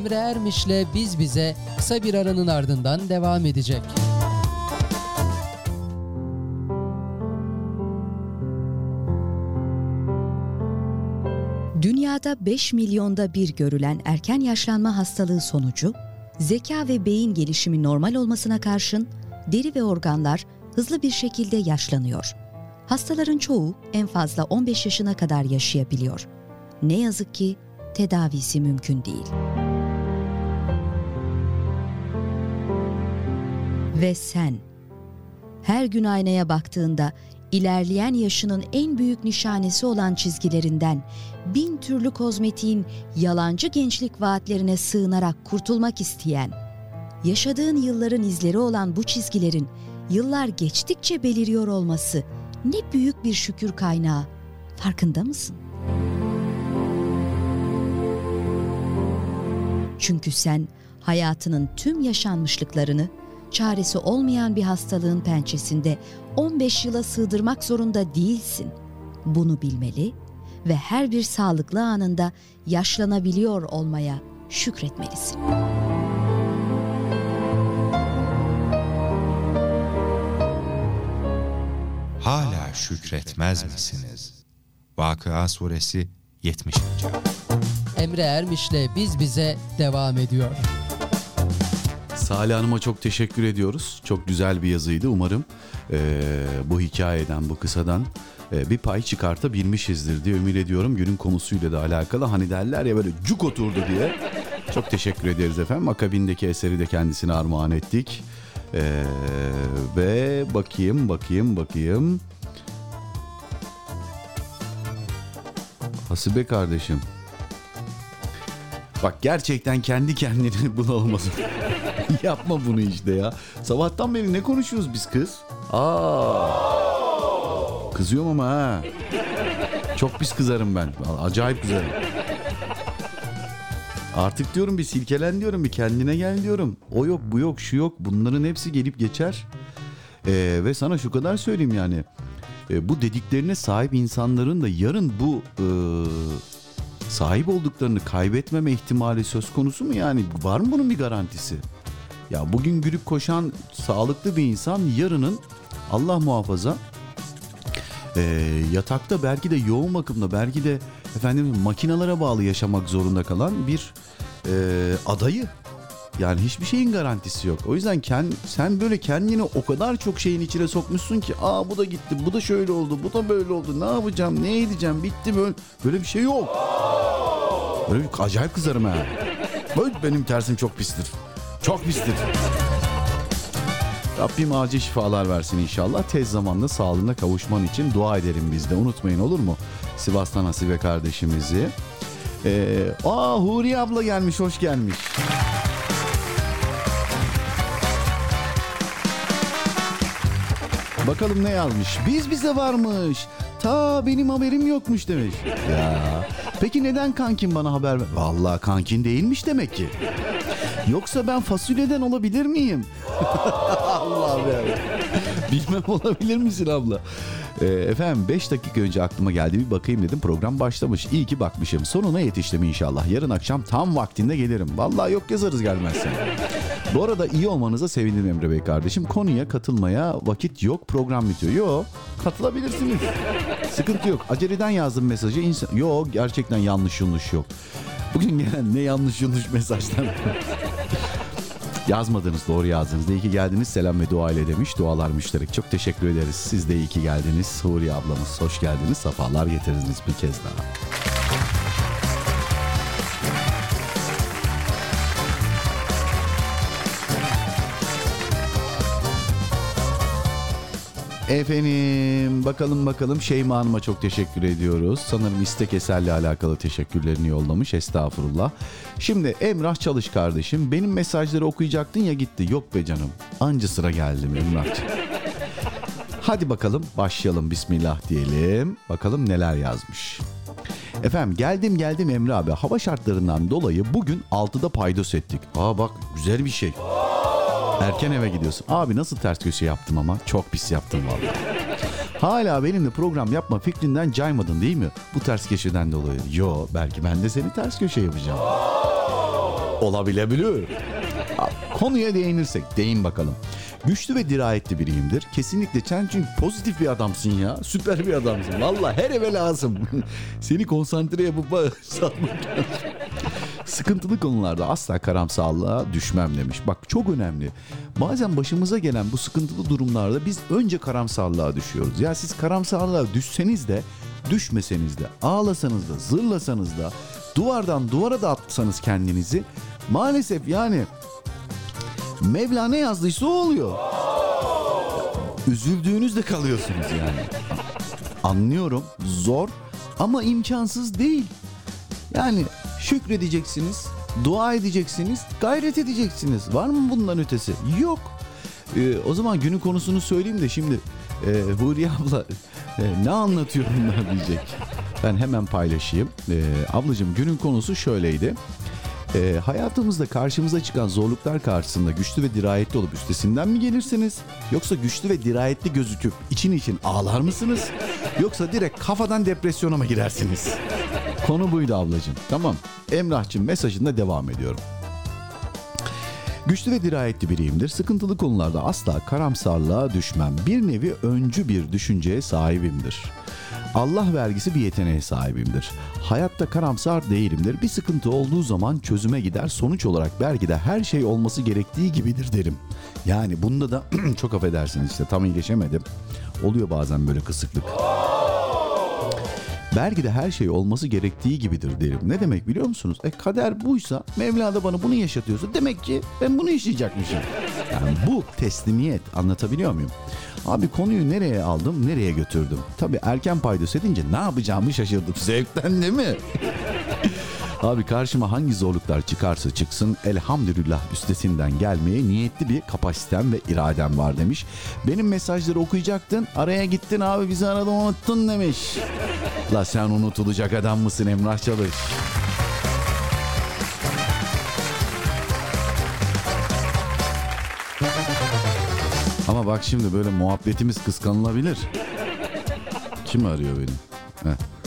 Emre Ermiş'le Biz Bize kısa bir aranın ardından devam edecek. Dünyada 5 milyonda bir görülen erken yaşlanma hastalığı sonucu, zeka ve beyin gelişimi normal olmasına karşın deri ve organlar hızlı bir şekilde yaşlanıyor. Hastaların çoğu en fazla 15 yaşına kadar yaşayabiliyor. Ne yazık ki tedavisi mümkün değil. Ve sen her gün aynaya baktığında ilerleyen yaşının en büyük nişanesi olan çizgilerinden bin türlü kozmetiğin yalancı gençlik vaatlerine sığınarak kurtulmak isteyen, yaşadığın yılların izleri olan bu çizgilerin yıllar geçtikçe beliriyor olması ne büyük bir şükür kaynağı. Farkında mısın? Çünkü sen hayatının tüm yaşanmışlıklarını çaresi olmayan bir hastalığın pençesinde 15 yıla sığdırmak zorunda değilsin. Bunu bilmeli ve her bir sağlıklı anında yaşlanabiliyor olmaya şükretmelisin. Hala şükretmez misiniz? Vakıa suresi 70. Emre Ermiş'le Biz Bize devam ediyor. Salih Hanım'a çok teşekkür ediyoruz. Çok güzel bir yazıydı. Umarım eee, bu hikayeden, bu kısadan eee, bir pay çıkartabilmişizdir diye ümit ediyorum. Günün konusuyla da alakalı. Hani derler ya böyle cuk oturdu diye. Çok teşekkür ederiz efendim. Akabindeki eseri de kendisine armağan ettik. Eee, ve bakayım, bakayım, bakayım. Hasibe kardeşim. Bak gerçekten kendi kendini [laughs] bunalmasın. [laughs] Yapma bunu işte ya. Sabahtan beri ne konuşuyoruz biz kız? Aa. Kızıyorum ama ha. Çok pis kızarım ben. Acayip kızarım. Artık diyorum bir silkelen diyorum bir kendine gel diyorum. O yok bu yok şu yok bunların hepsi gelip geçer. Ee, ve sana şu kadar söyleyeyim yani. Ee, bu dediklerine sahip insanların da yarın bu e, sahip olduklarını kaybetmeme ihtimali söz konusu mu yani? Var mı bunun bir garantisi? Ya bugün gülüp koşan sağlıklı bir insan yarının Allah muhafaza e, yatakta belki de yoğun bakımda belki de efendim makinalara bağlı yaşamak zorunda kalan bir e, adayı. Yani hiçbir şeyin garantisi yok. O yüzden kend, sen böyle kendini o kadar çok şeyin içine sokmuşsun ki aa bu da gitti, bu da şöyle oldu, bu da böyle oldu. Ne yapacağım, ne edeceğim, bitti böyle. Böyle bir şey yok. Böyle bir acayip kızarım ha. Böyle benim tersim çok pistir. Çok pistir. Rabbim acil şifalar versin inşallah. Tez zamanda sağlığına kavuşman için dua edelim biz de. Unutmayın olur mu? Sivas'tan Hasibe kardeşimizi. Ee, aa Huri abla gelmiş, hoş gelmiş. Bakalım ne yazmış? Biz bize varmış. Ta benim haberim yokmuş demiş. Ya. Peki neden kankin bana haber ver? Vallahi kankin değilmiş demek ki. Yoksa ben fasulyeden olabilir miyim? [laughs] Allah'ım ya. Bilmem olabilir misin abla? Ee, efendim 5 dakika önce aklıma geldi bir bakayım dedim program başlamış. İyi ki bakmışım. Sonuna yetiştim inşallah. Yarın akşam tam vaktinde gelirim. Vallahi yok yazarız gelmezsen. Bu arada iyi olmanıza sevindim Emre Bey kardeşim. Konuya katılmaya vakit yok program bitiyor. Yok katılabilirsiniz. Sıkıntı yok. Aceleden yazdım mesajı. İnsan... Yok gerçekten yanlış yanlış yok. Bugün gelen ne yanlış yanlış mesajlar. Yazmadınız doğru yazdınız. İyi ki geldiniz selam ve dua ile demiş. Dualar müşterek. Çok teşekkür ederiz. Siz de iyi ki geldiniz. Huriye ablamız hoş geldiniz. Safalar getirdiniz bir kez daha. Efendim bakalım bakalım Şeyma Hanım'a çok teşekkür ediyoruz. Sanırım istek eserle alakalı teşekkürlerini yollamış estağfurullah. Şimdi Emrah Çalış kardeşim benim mesajları okuyacaktın ya gitti. Yok be canım anca sıra geldi mi Emrah'cığım. [laughs] Hadi bakalım başlayalım bismillah diyelim. Bakalım neler yazmış. Efendim geldim geldim Emre abi. Hava şartlarından dolayı bugün 6'da paydos ettik. Aa bak güzel bir şey. Erken eve gidiyorsun. Abi nasıl ters köşe yaptım ama? Çok pis yaptım vallahi. Hala benimle program yapma fikrinden caymadın değil mi? Bu ters köşeden dolayı. Yo belki ben de seni ters köşe yapacağım. Olabilebilir. Abi, Konuya değinirsek değin bakalım. Güçlü ve dirayetli biriyimdir. Kesinlikle sen çünkü pozitif bir adamsın ya. Süper bir adamsın. Valla her eve lazım. [laughs] Seni konsantre yapıp [laughs] salmak lazım. Sıkıntılı konularda asla karamsarlığa düşmem demiş. Bak çok önemli. Bazen başımıza gelen bu sıkıntılı durumlarda biz önce karamsarlığa düşüyoruz. Ya siz karamsarlığa düşseniz de düşmeseniz de ağlasanız da zırlasanız da duvardan duvara da atsanız kendinizi maalesef yani Mevla ne yazdıysa o oluyor. Üzüldüğünüzde kalıyorsunuz yani. Anlıyorum zor ama imkansız değil. Yani şükredeceksiniz, dua edeceksiniz, gayret edeceksiniz. Var mı bundan ötesi? Yok. Ee, o zaman günün konusunu söyleyeyim de şimdi e, Huriye abla e, ne anlatıyor bunlar diyecek. Ben hemen paylaşayım. E, ablacığım günün konusu şöyleydi. E, hayatımızda karşımıza çıkan zorluklar karşısında güçlü ve dirayetli olup üstesinden mi gelirsiniz? Yoksa güçlü ve dirayetli gözüküp için için ağlar mısınız? Yoksa direkt kafadan depresyona mı girersiniz? Konu buydu ablacığım. Tamam. Emrah'cığım mesajında devam ediyorum. Güçlü ve dirayetli biriyimdir. Sıkıntılı konularda asla karamsarlığa düşmem. Bir nevi öncü bir düşünceye sahibimdir. Allah vergisi bir yeteneğe sahibimdir. Hayatta karamsar değilimdir. Bir sıkıntı olduğu zaman çözüme gider. Sonuç olarak belki de her şey olması gerektiği gibidir derim. Yani bunda da [clears throat] çok affedersiniz işte tam iyileşemedim. Oluyor bazen böyle kısıklık. Belki de her şey olması gerektiği gibidir derim. Ne demek biliyor musunuz? E kader buysa, Mevla da bana bunu yaşatıyorsa demek ki ben bunu yaşayacakmışım. Yani bu teslimiyet anlatabiliyor muyum? Abi konuyu nereye aldım, nereye götürdüm? Tabii erken paydos edince ne yapacağımı şaşırdım. Zevkten değil mi? Abi karşıma hangi zorluklar çıkarsa çıksın elhamdülillah üstesinden gelmeye niyetli bir kapasitem ve iradem var demiş. Benim mesajları okuyacaktın araya gittin abi bizi arada unuttun demiş. La sen unutulacak adam mısın Emrah Çalış? Ama bak şimdi böyle muhabbetimiz kıskanılabilir. Kim arıyor beni? Heh.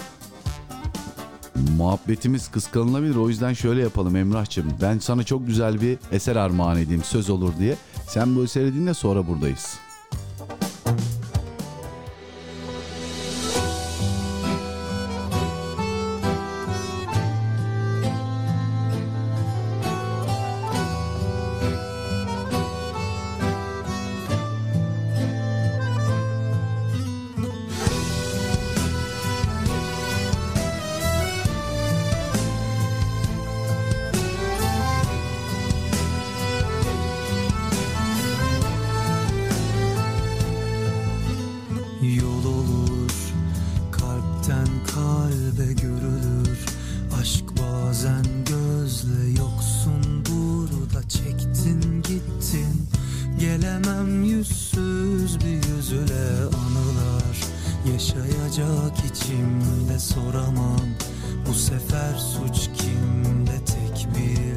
Muhabbetimiz kıskanılabilir. O yüzden şöyle yapalım Emrah'cığım. Ben sana çok güzel bir eser armağan edeyim söz olur diye. Sen bu eseri dinle sonra buradayız. Gelemem yüzsüz bir yüzüle anılar Yaşayacak içimde soramam. Bu sefer suç kimde? Tek bildiğim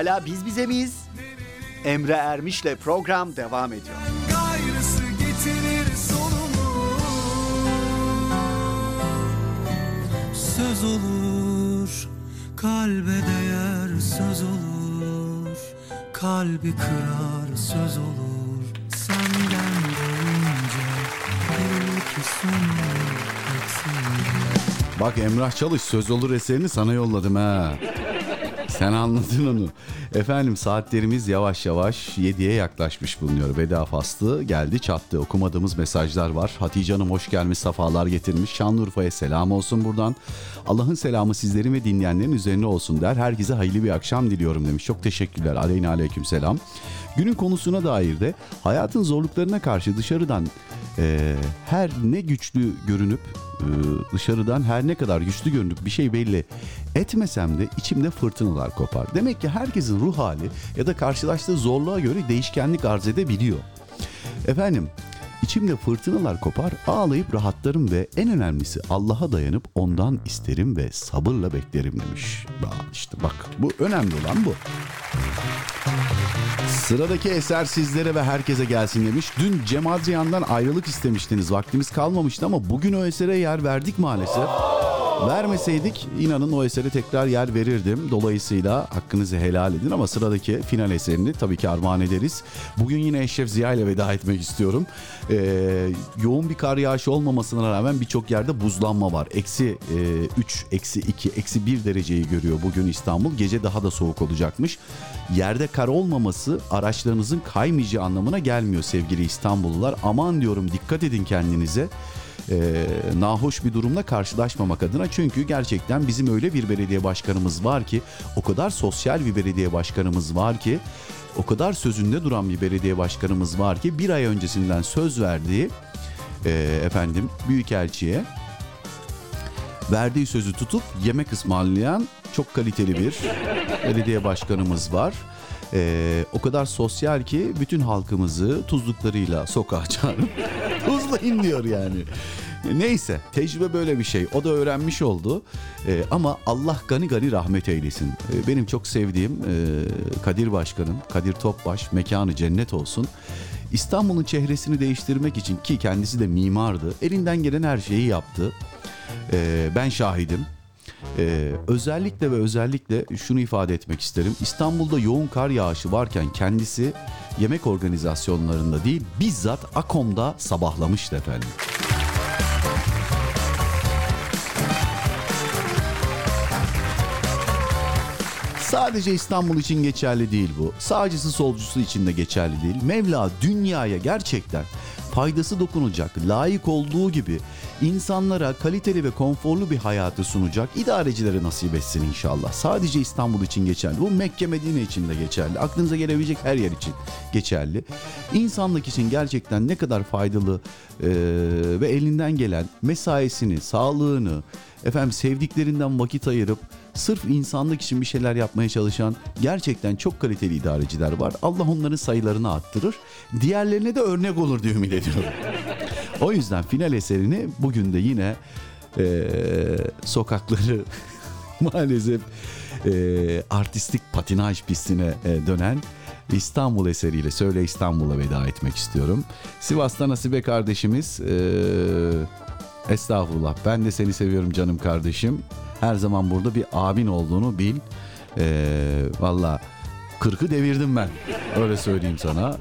Hala biz bize miyiz? Emre Ermiş'le program devam ediyor. gayrısı getirir sonumu Söz olur, kalbe değer söz olur Kalbi kırar söz olur Senden duyunca getirir Bak Emrah Çalış söz olur eserini sana yolladım ha. Sen anladın onu. Efendim saatlerimiz yavaş yavaş 7'ye yaklaşmış bulunuyor. Veda faslı geldi çattı. Okumadığımız mesajlar var. Hatice Hanım hoş gelmiş, safalar getirmiş. Şanlıurfa'ya selam olsun buradan. Allah'ın selamı sizlerin ve dinleyenlerin üzerine olsun der. Herkese hayırlı bir akşam diliyorum demiş. Çok teşekkürler. Aleyna aleyküm selam. Günün konusuna dair de hayatın zorluklarına karşı dışarıdan e, her ne güçlü görünüp e, dışarıdan her ne kadar güçlü görünüp bir şey belli etmesem de içimde fırtınalar kopar. Demek ki herkesin ruh hali ya da karşılaştığı zorluğa göre değişkenlik arz edebiliyor. Efendim içimde fırtınalar kopar ağlayıp rahatlarım ve en önemlisi Allah'a dayanıp ondan isterim ve sabırla beklerim demiş. Bak işte bak bu önemli olan bu. Sıradaki eser sizlere ve herkese gelsin demiş. Dün Cem Adrian'dan ayrılık istemiştiniz. Vaktimiz kalmamıştı ama bugün o esere yer verdik maalesef. Vermeseydik inanın o esere tekrar yer verirdim. Dolayısıyla hakkınızı helal edin ama sıradaki final eserini tabii ki armağan ederiz. Bugün yine Eşref Ziya ile veda etmek istiyorum. Ee, yoğun bir kar yağışı olmamasına rağmen birçok yerde buzlanma var. Eksi 3, eksi 2, eksi 1 dereceyi görüyor bugün İstanbul. Gece daha da soğuk olacakmış. Yerde kar olmaması araçlarınızın kaymayacağı anlamına gelmiyor sevgili İstanbullular. Aman diyorum dikkat edin kendinize e, nahoş bir durumla karşılaşmamak adına. Çünkü gerçekten bizim öyle bir belediye başkanımız var ki o kadar sosyal bir belediye başkanımız var ki o kadar sözünde duran bir belediye başkanımız var ki bir ay öncesinden söz verdiği e, efendim büyükelçiye verdiği sözü tutup yemek ısmarlayan çok kaliteli bir [laughs] belediye başkanımız var. Ee, o kadar sosyal ki bütün halkımızı tuzluklarıyla sokağa çağırıp [laughs] tuzlayın diyor yani. Neyse tecrübe böyle bir şey. O da öğrenmiş oldu. Ee, ama Allah gani gani rahmet eylesin. Ee, benim çok sevdiğim e, Kadir Başkanım, Kadir Topbaş mekanı cennet olsun. İstanbul'un çehresini değiştirmek için ki kendisi de mimardı. Elinden gelen her şeyi yaptı. Ee, ben şahidim. Ee, özellikle ve özellikle şunu ifade etmek isterim. İstanbul'da yoğun kar yağışı varken kendisi yemek organizasyonlarında değil bizzat Akom'da sabahlamıştı efendim. Sadece İstanbul için geçerli değil bu. Sağcısı solcusu için de geçerli değil. Mevla dünyaya gerçekten faydası dokunacak, layık olduğu gibi insanlara kaliteli ve konforlu bir hayatı sunacak idarecilere nasip etsin inşallah. Sadece İstanbul için geçerli. Bu Mekke Medine için de geçerli. Aklınıza gelebilecek her yer için geçerli. İnsanlık için gerçekten ne kadar faydalı e, ve elinden gelen mesaisini, sağlığını, efendim sevdiklerinden vakit ayırıp sırf insanlık için bir şeyler yapmaya çalışan gerçekten çok kaliteli idareciler var. Allah onların sayılarını arttırır. Diğerlerine de örnek olur diye ümit ediyorum. o yüzden final eserini bugün de yine e, sokakları [laughs] maalesef e, artistik patinaj pistine e, dönen İstanbul eseriyle Söyle İstanbul'a veda etmek istiyorum. Sivas'ta Nasibe kardeşimiz e, estağfurullah ben de seni seviyorum canım kardeşim. Her zaman burada bir abin olduğunu bil. E, Valla kırkı devirdim ben öyle söyleyeyim sana.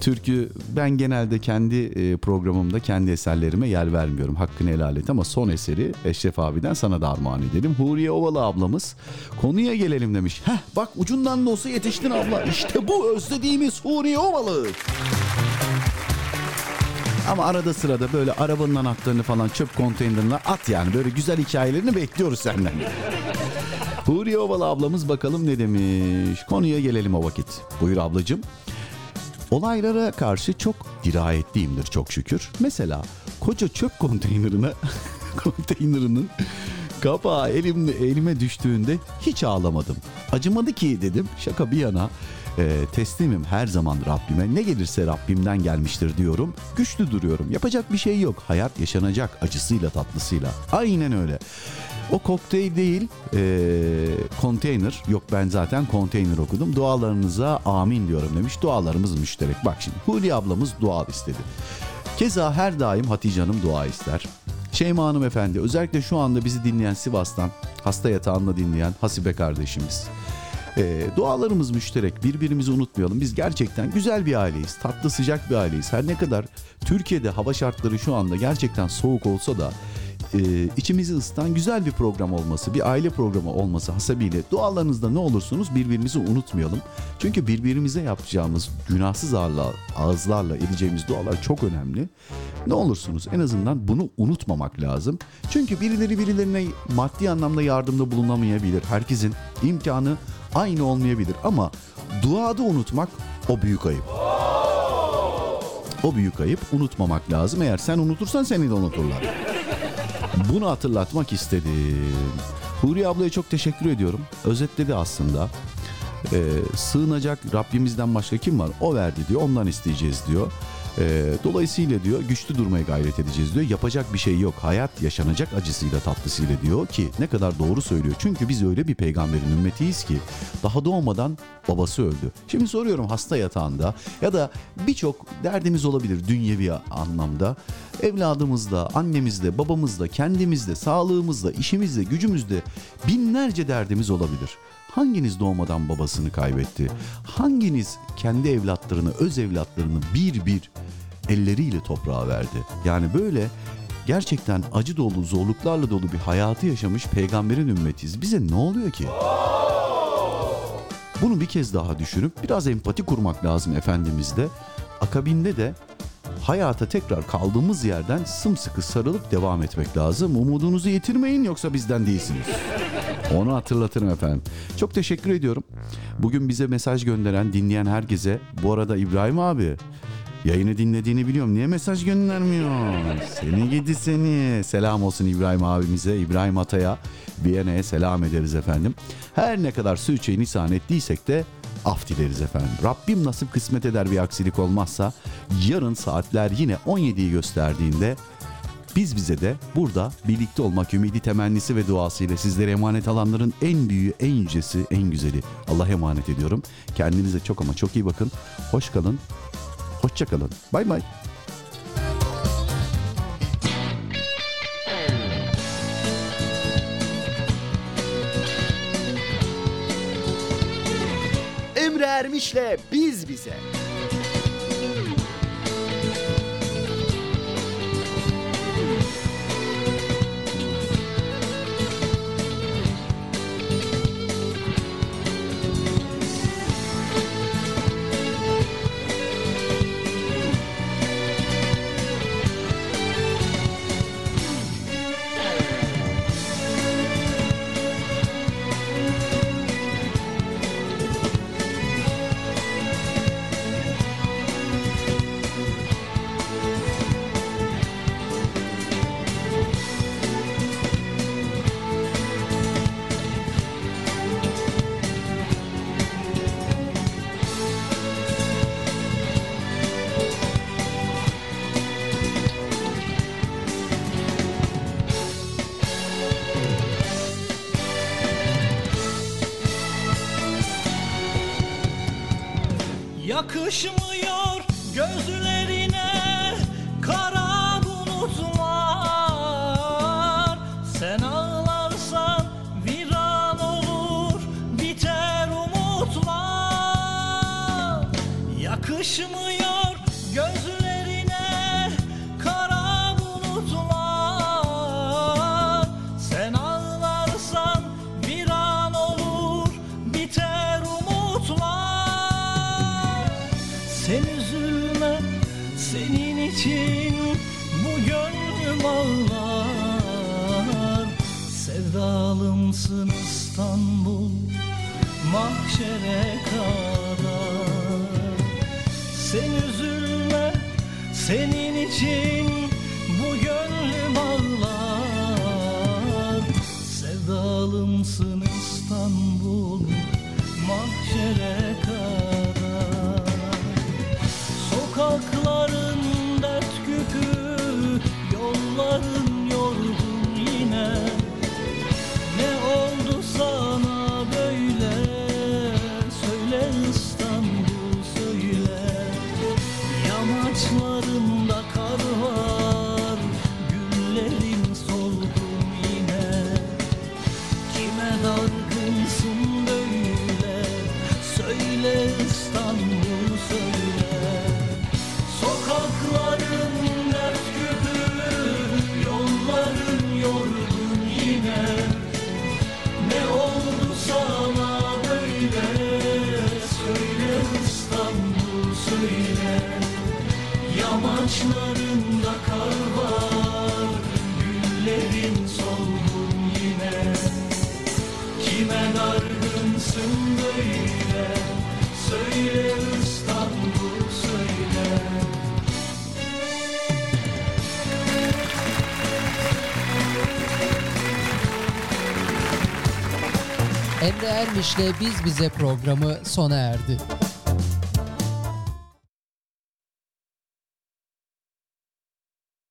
Türkü ben genelde kendi e, programımda kendi eserlerime yer vermiyorum. Hakkını helal et ama son eseri Eşref abiden sana da armağan edelim. Huriye Ovalı ablamız konuya gelelim demiş. Heh bak ucundan da olsa yetiştin abla. İşte bu özlediğimiz Huriye Ovalı. Ama arada sırada böyle arabanın anahtarını falan çöp konteynerine at yani. Böyle güzel hikayelerini bekliyoruz senden. Huriye Ovalı ablamız bakalım ne demiş. Konuya gelelim o vakit. Buyur ablacığım. Olaylara karşı çok dirayetliyimdir çok şükür. Mesela koca çöp konteynerine [laughs] konteynerinin kapağı elimde, elime düştüğünde hiç ağlamadım. Acımadı ki dedim şaka bir yana e, teslimim her zaman Rabbime ne gelirse Rabbimden gelmiştir diyorum. Güçlü duruyorum yapacak bir şey yok hayat yaşanacak acısıyla tatlısıyla aynen öyle. O kokteyl değil konteyner yok ben zaten konteyner okudum dualarınıza amin diyorum demiş dualarımız müşterek bak şimdi Hülya ablamız dua istedi. Keza her daim Hatice Hanım dua ister. Şeyma Hanım efendi özellikle şu anda bizi dinleyen Sivas'tan hasta yatağında dinleyen Hasibe kardeşimiz. E, dualarımız müşterek birbirimizi unutmayalım. Biz gerçekten güzel bir aileyiz. Tatlı sıcak bir aileyiz. Her ne kadar Türkiye'de hava şartları şu anda gerçekten soğuk olsa da e, içimizi ısıtan güzel bir program olması, bir aile programı olması hasebiyle dualarınızda ne olursunuz birbirimizi unutmayalım. Çünkü birbirimize yapacağımız günahsız ağırla, ağızlarla edeceğimiz dualar çok önemli. Ne olursunuz en azından bunu unutmamak lazım. Çünkü birileri birilerine maddi anlamda yardımda bulunamayabilir. Herkesin imkanı aynı olmayabilir ama duada unutmak o büyük ayıp. O büyük ayıp unutmamak lazım. Eğer sen unutursan seni de unuturlar. Bunu hatırlatmak istedim. Huri ablaya çok teşekkür ediyorum. Özetledi aslında. Ee, sığınacak Rabbimizden başka kim var? O verdi diyor. Ondan isteyeceğiz diyor. Ee, dolayısıyla diyor güçlü durmaya gayret edeceğiz diyor. Yapacak bir şey yok. Hayat yaşanacak acısıyla tatlısıyla diyor ki ne kadar doğru söylüyor. Çünkü biz öyle bir peygamberin ümmetiyiz ki daha doğmadan babası öldü. Şimdi soruyorum hasta yatağında ya da birçok derdimiz olabilir dünyevi anlamda. Evladımızda, annemizde, babamızda, kendimizde, sağlığımızda, işimizde, gücümüzde binlerce derdimiz olabilir. Hanginiz doğmadan babasını kaybetti? Hanginiz kendi evlatlarını, öz evlatlarını bir bir elleriyle toprağa verdi? Yani böyle gerçekten acı dolu, zorluklarla dolu bir hayatı yaşamış peygamberin ümmetiyiz. Bize ne oluyor ki? Bunu bir kez daha düşünüp biraz empati kurmak lazım Efendimiz'de. Akabinde de hayata tekrar kaldığımız yerden sımsıkı sarılıp devam etmek lazım. Umudunuzu yitirmeyin yoksa bizden değilsiniz. Onu hatırlatırım efendim. Çok teşekkür ediyorum. Bugün bize mesaj gönderen, dinleyen herkese. Bu arada İbrahim abi yayını dinlediğini biliyorum. Niye mesaj göndermiyor? Seni gidi seni. Selam olsun İbrahim abimize, İbrahim Atay'a, Viyana'ya selam ederiz efendim. Her ne kadar Süçe'yi nisan ettiysek de af dileriz efendim. Rabbim nasip kısmet eder bir aksilik olmazsa yarın saatler yine 17'yi gösterdiğinde biz bize de burada birlikte olmak ümidi temennisi ve duasıyla sizlere emanet alanların en büyüğü, en yücesi, en güzeli. Allah'a emanet ediyorum. Kendinize çok ama çok iyi bakın. Hoş kalın. Hoşça kalın. Bay bay. Emre Ermiş'le Biz Bize. Ermiş'le Biz Bize programı sona erdi.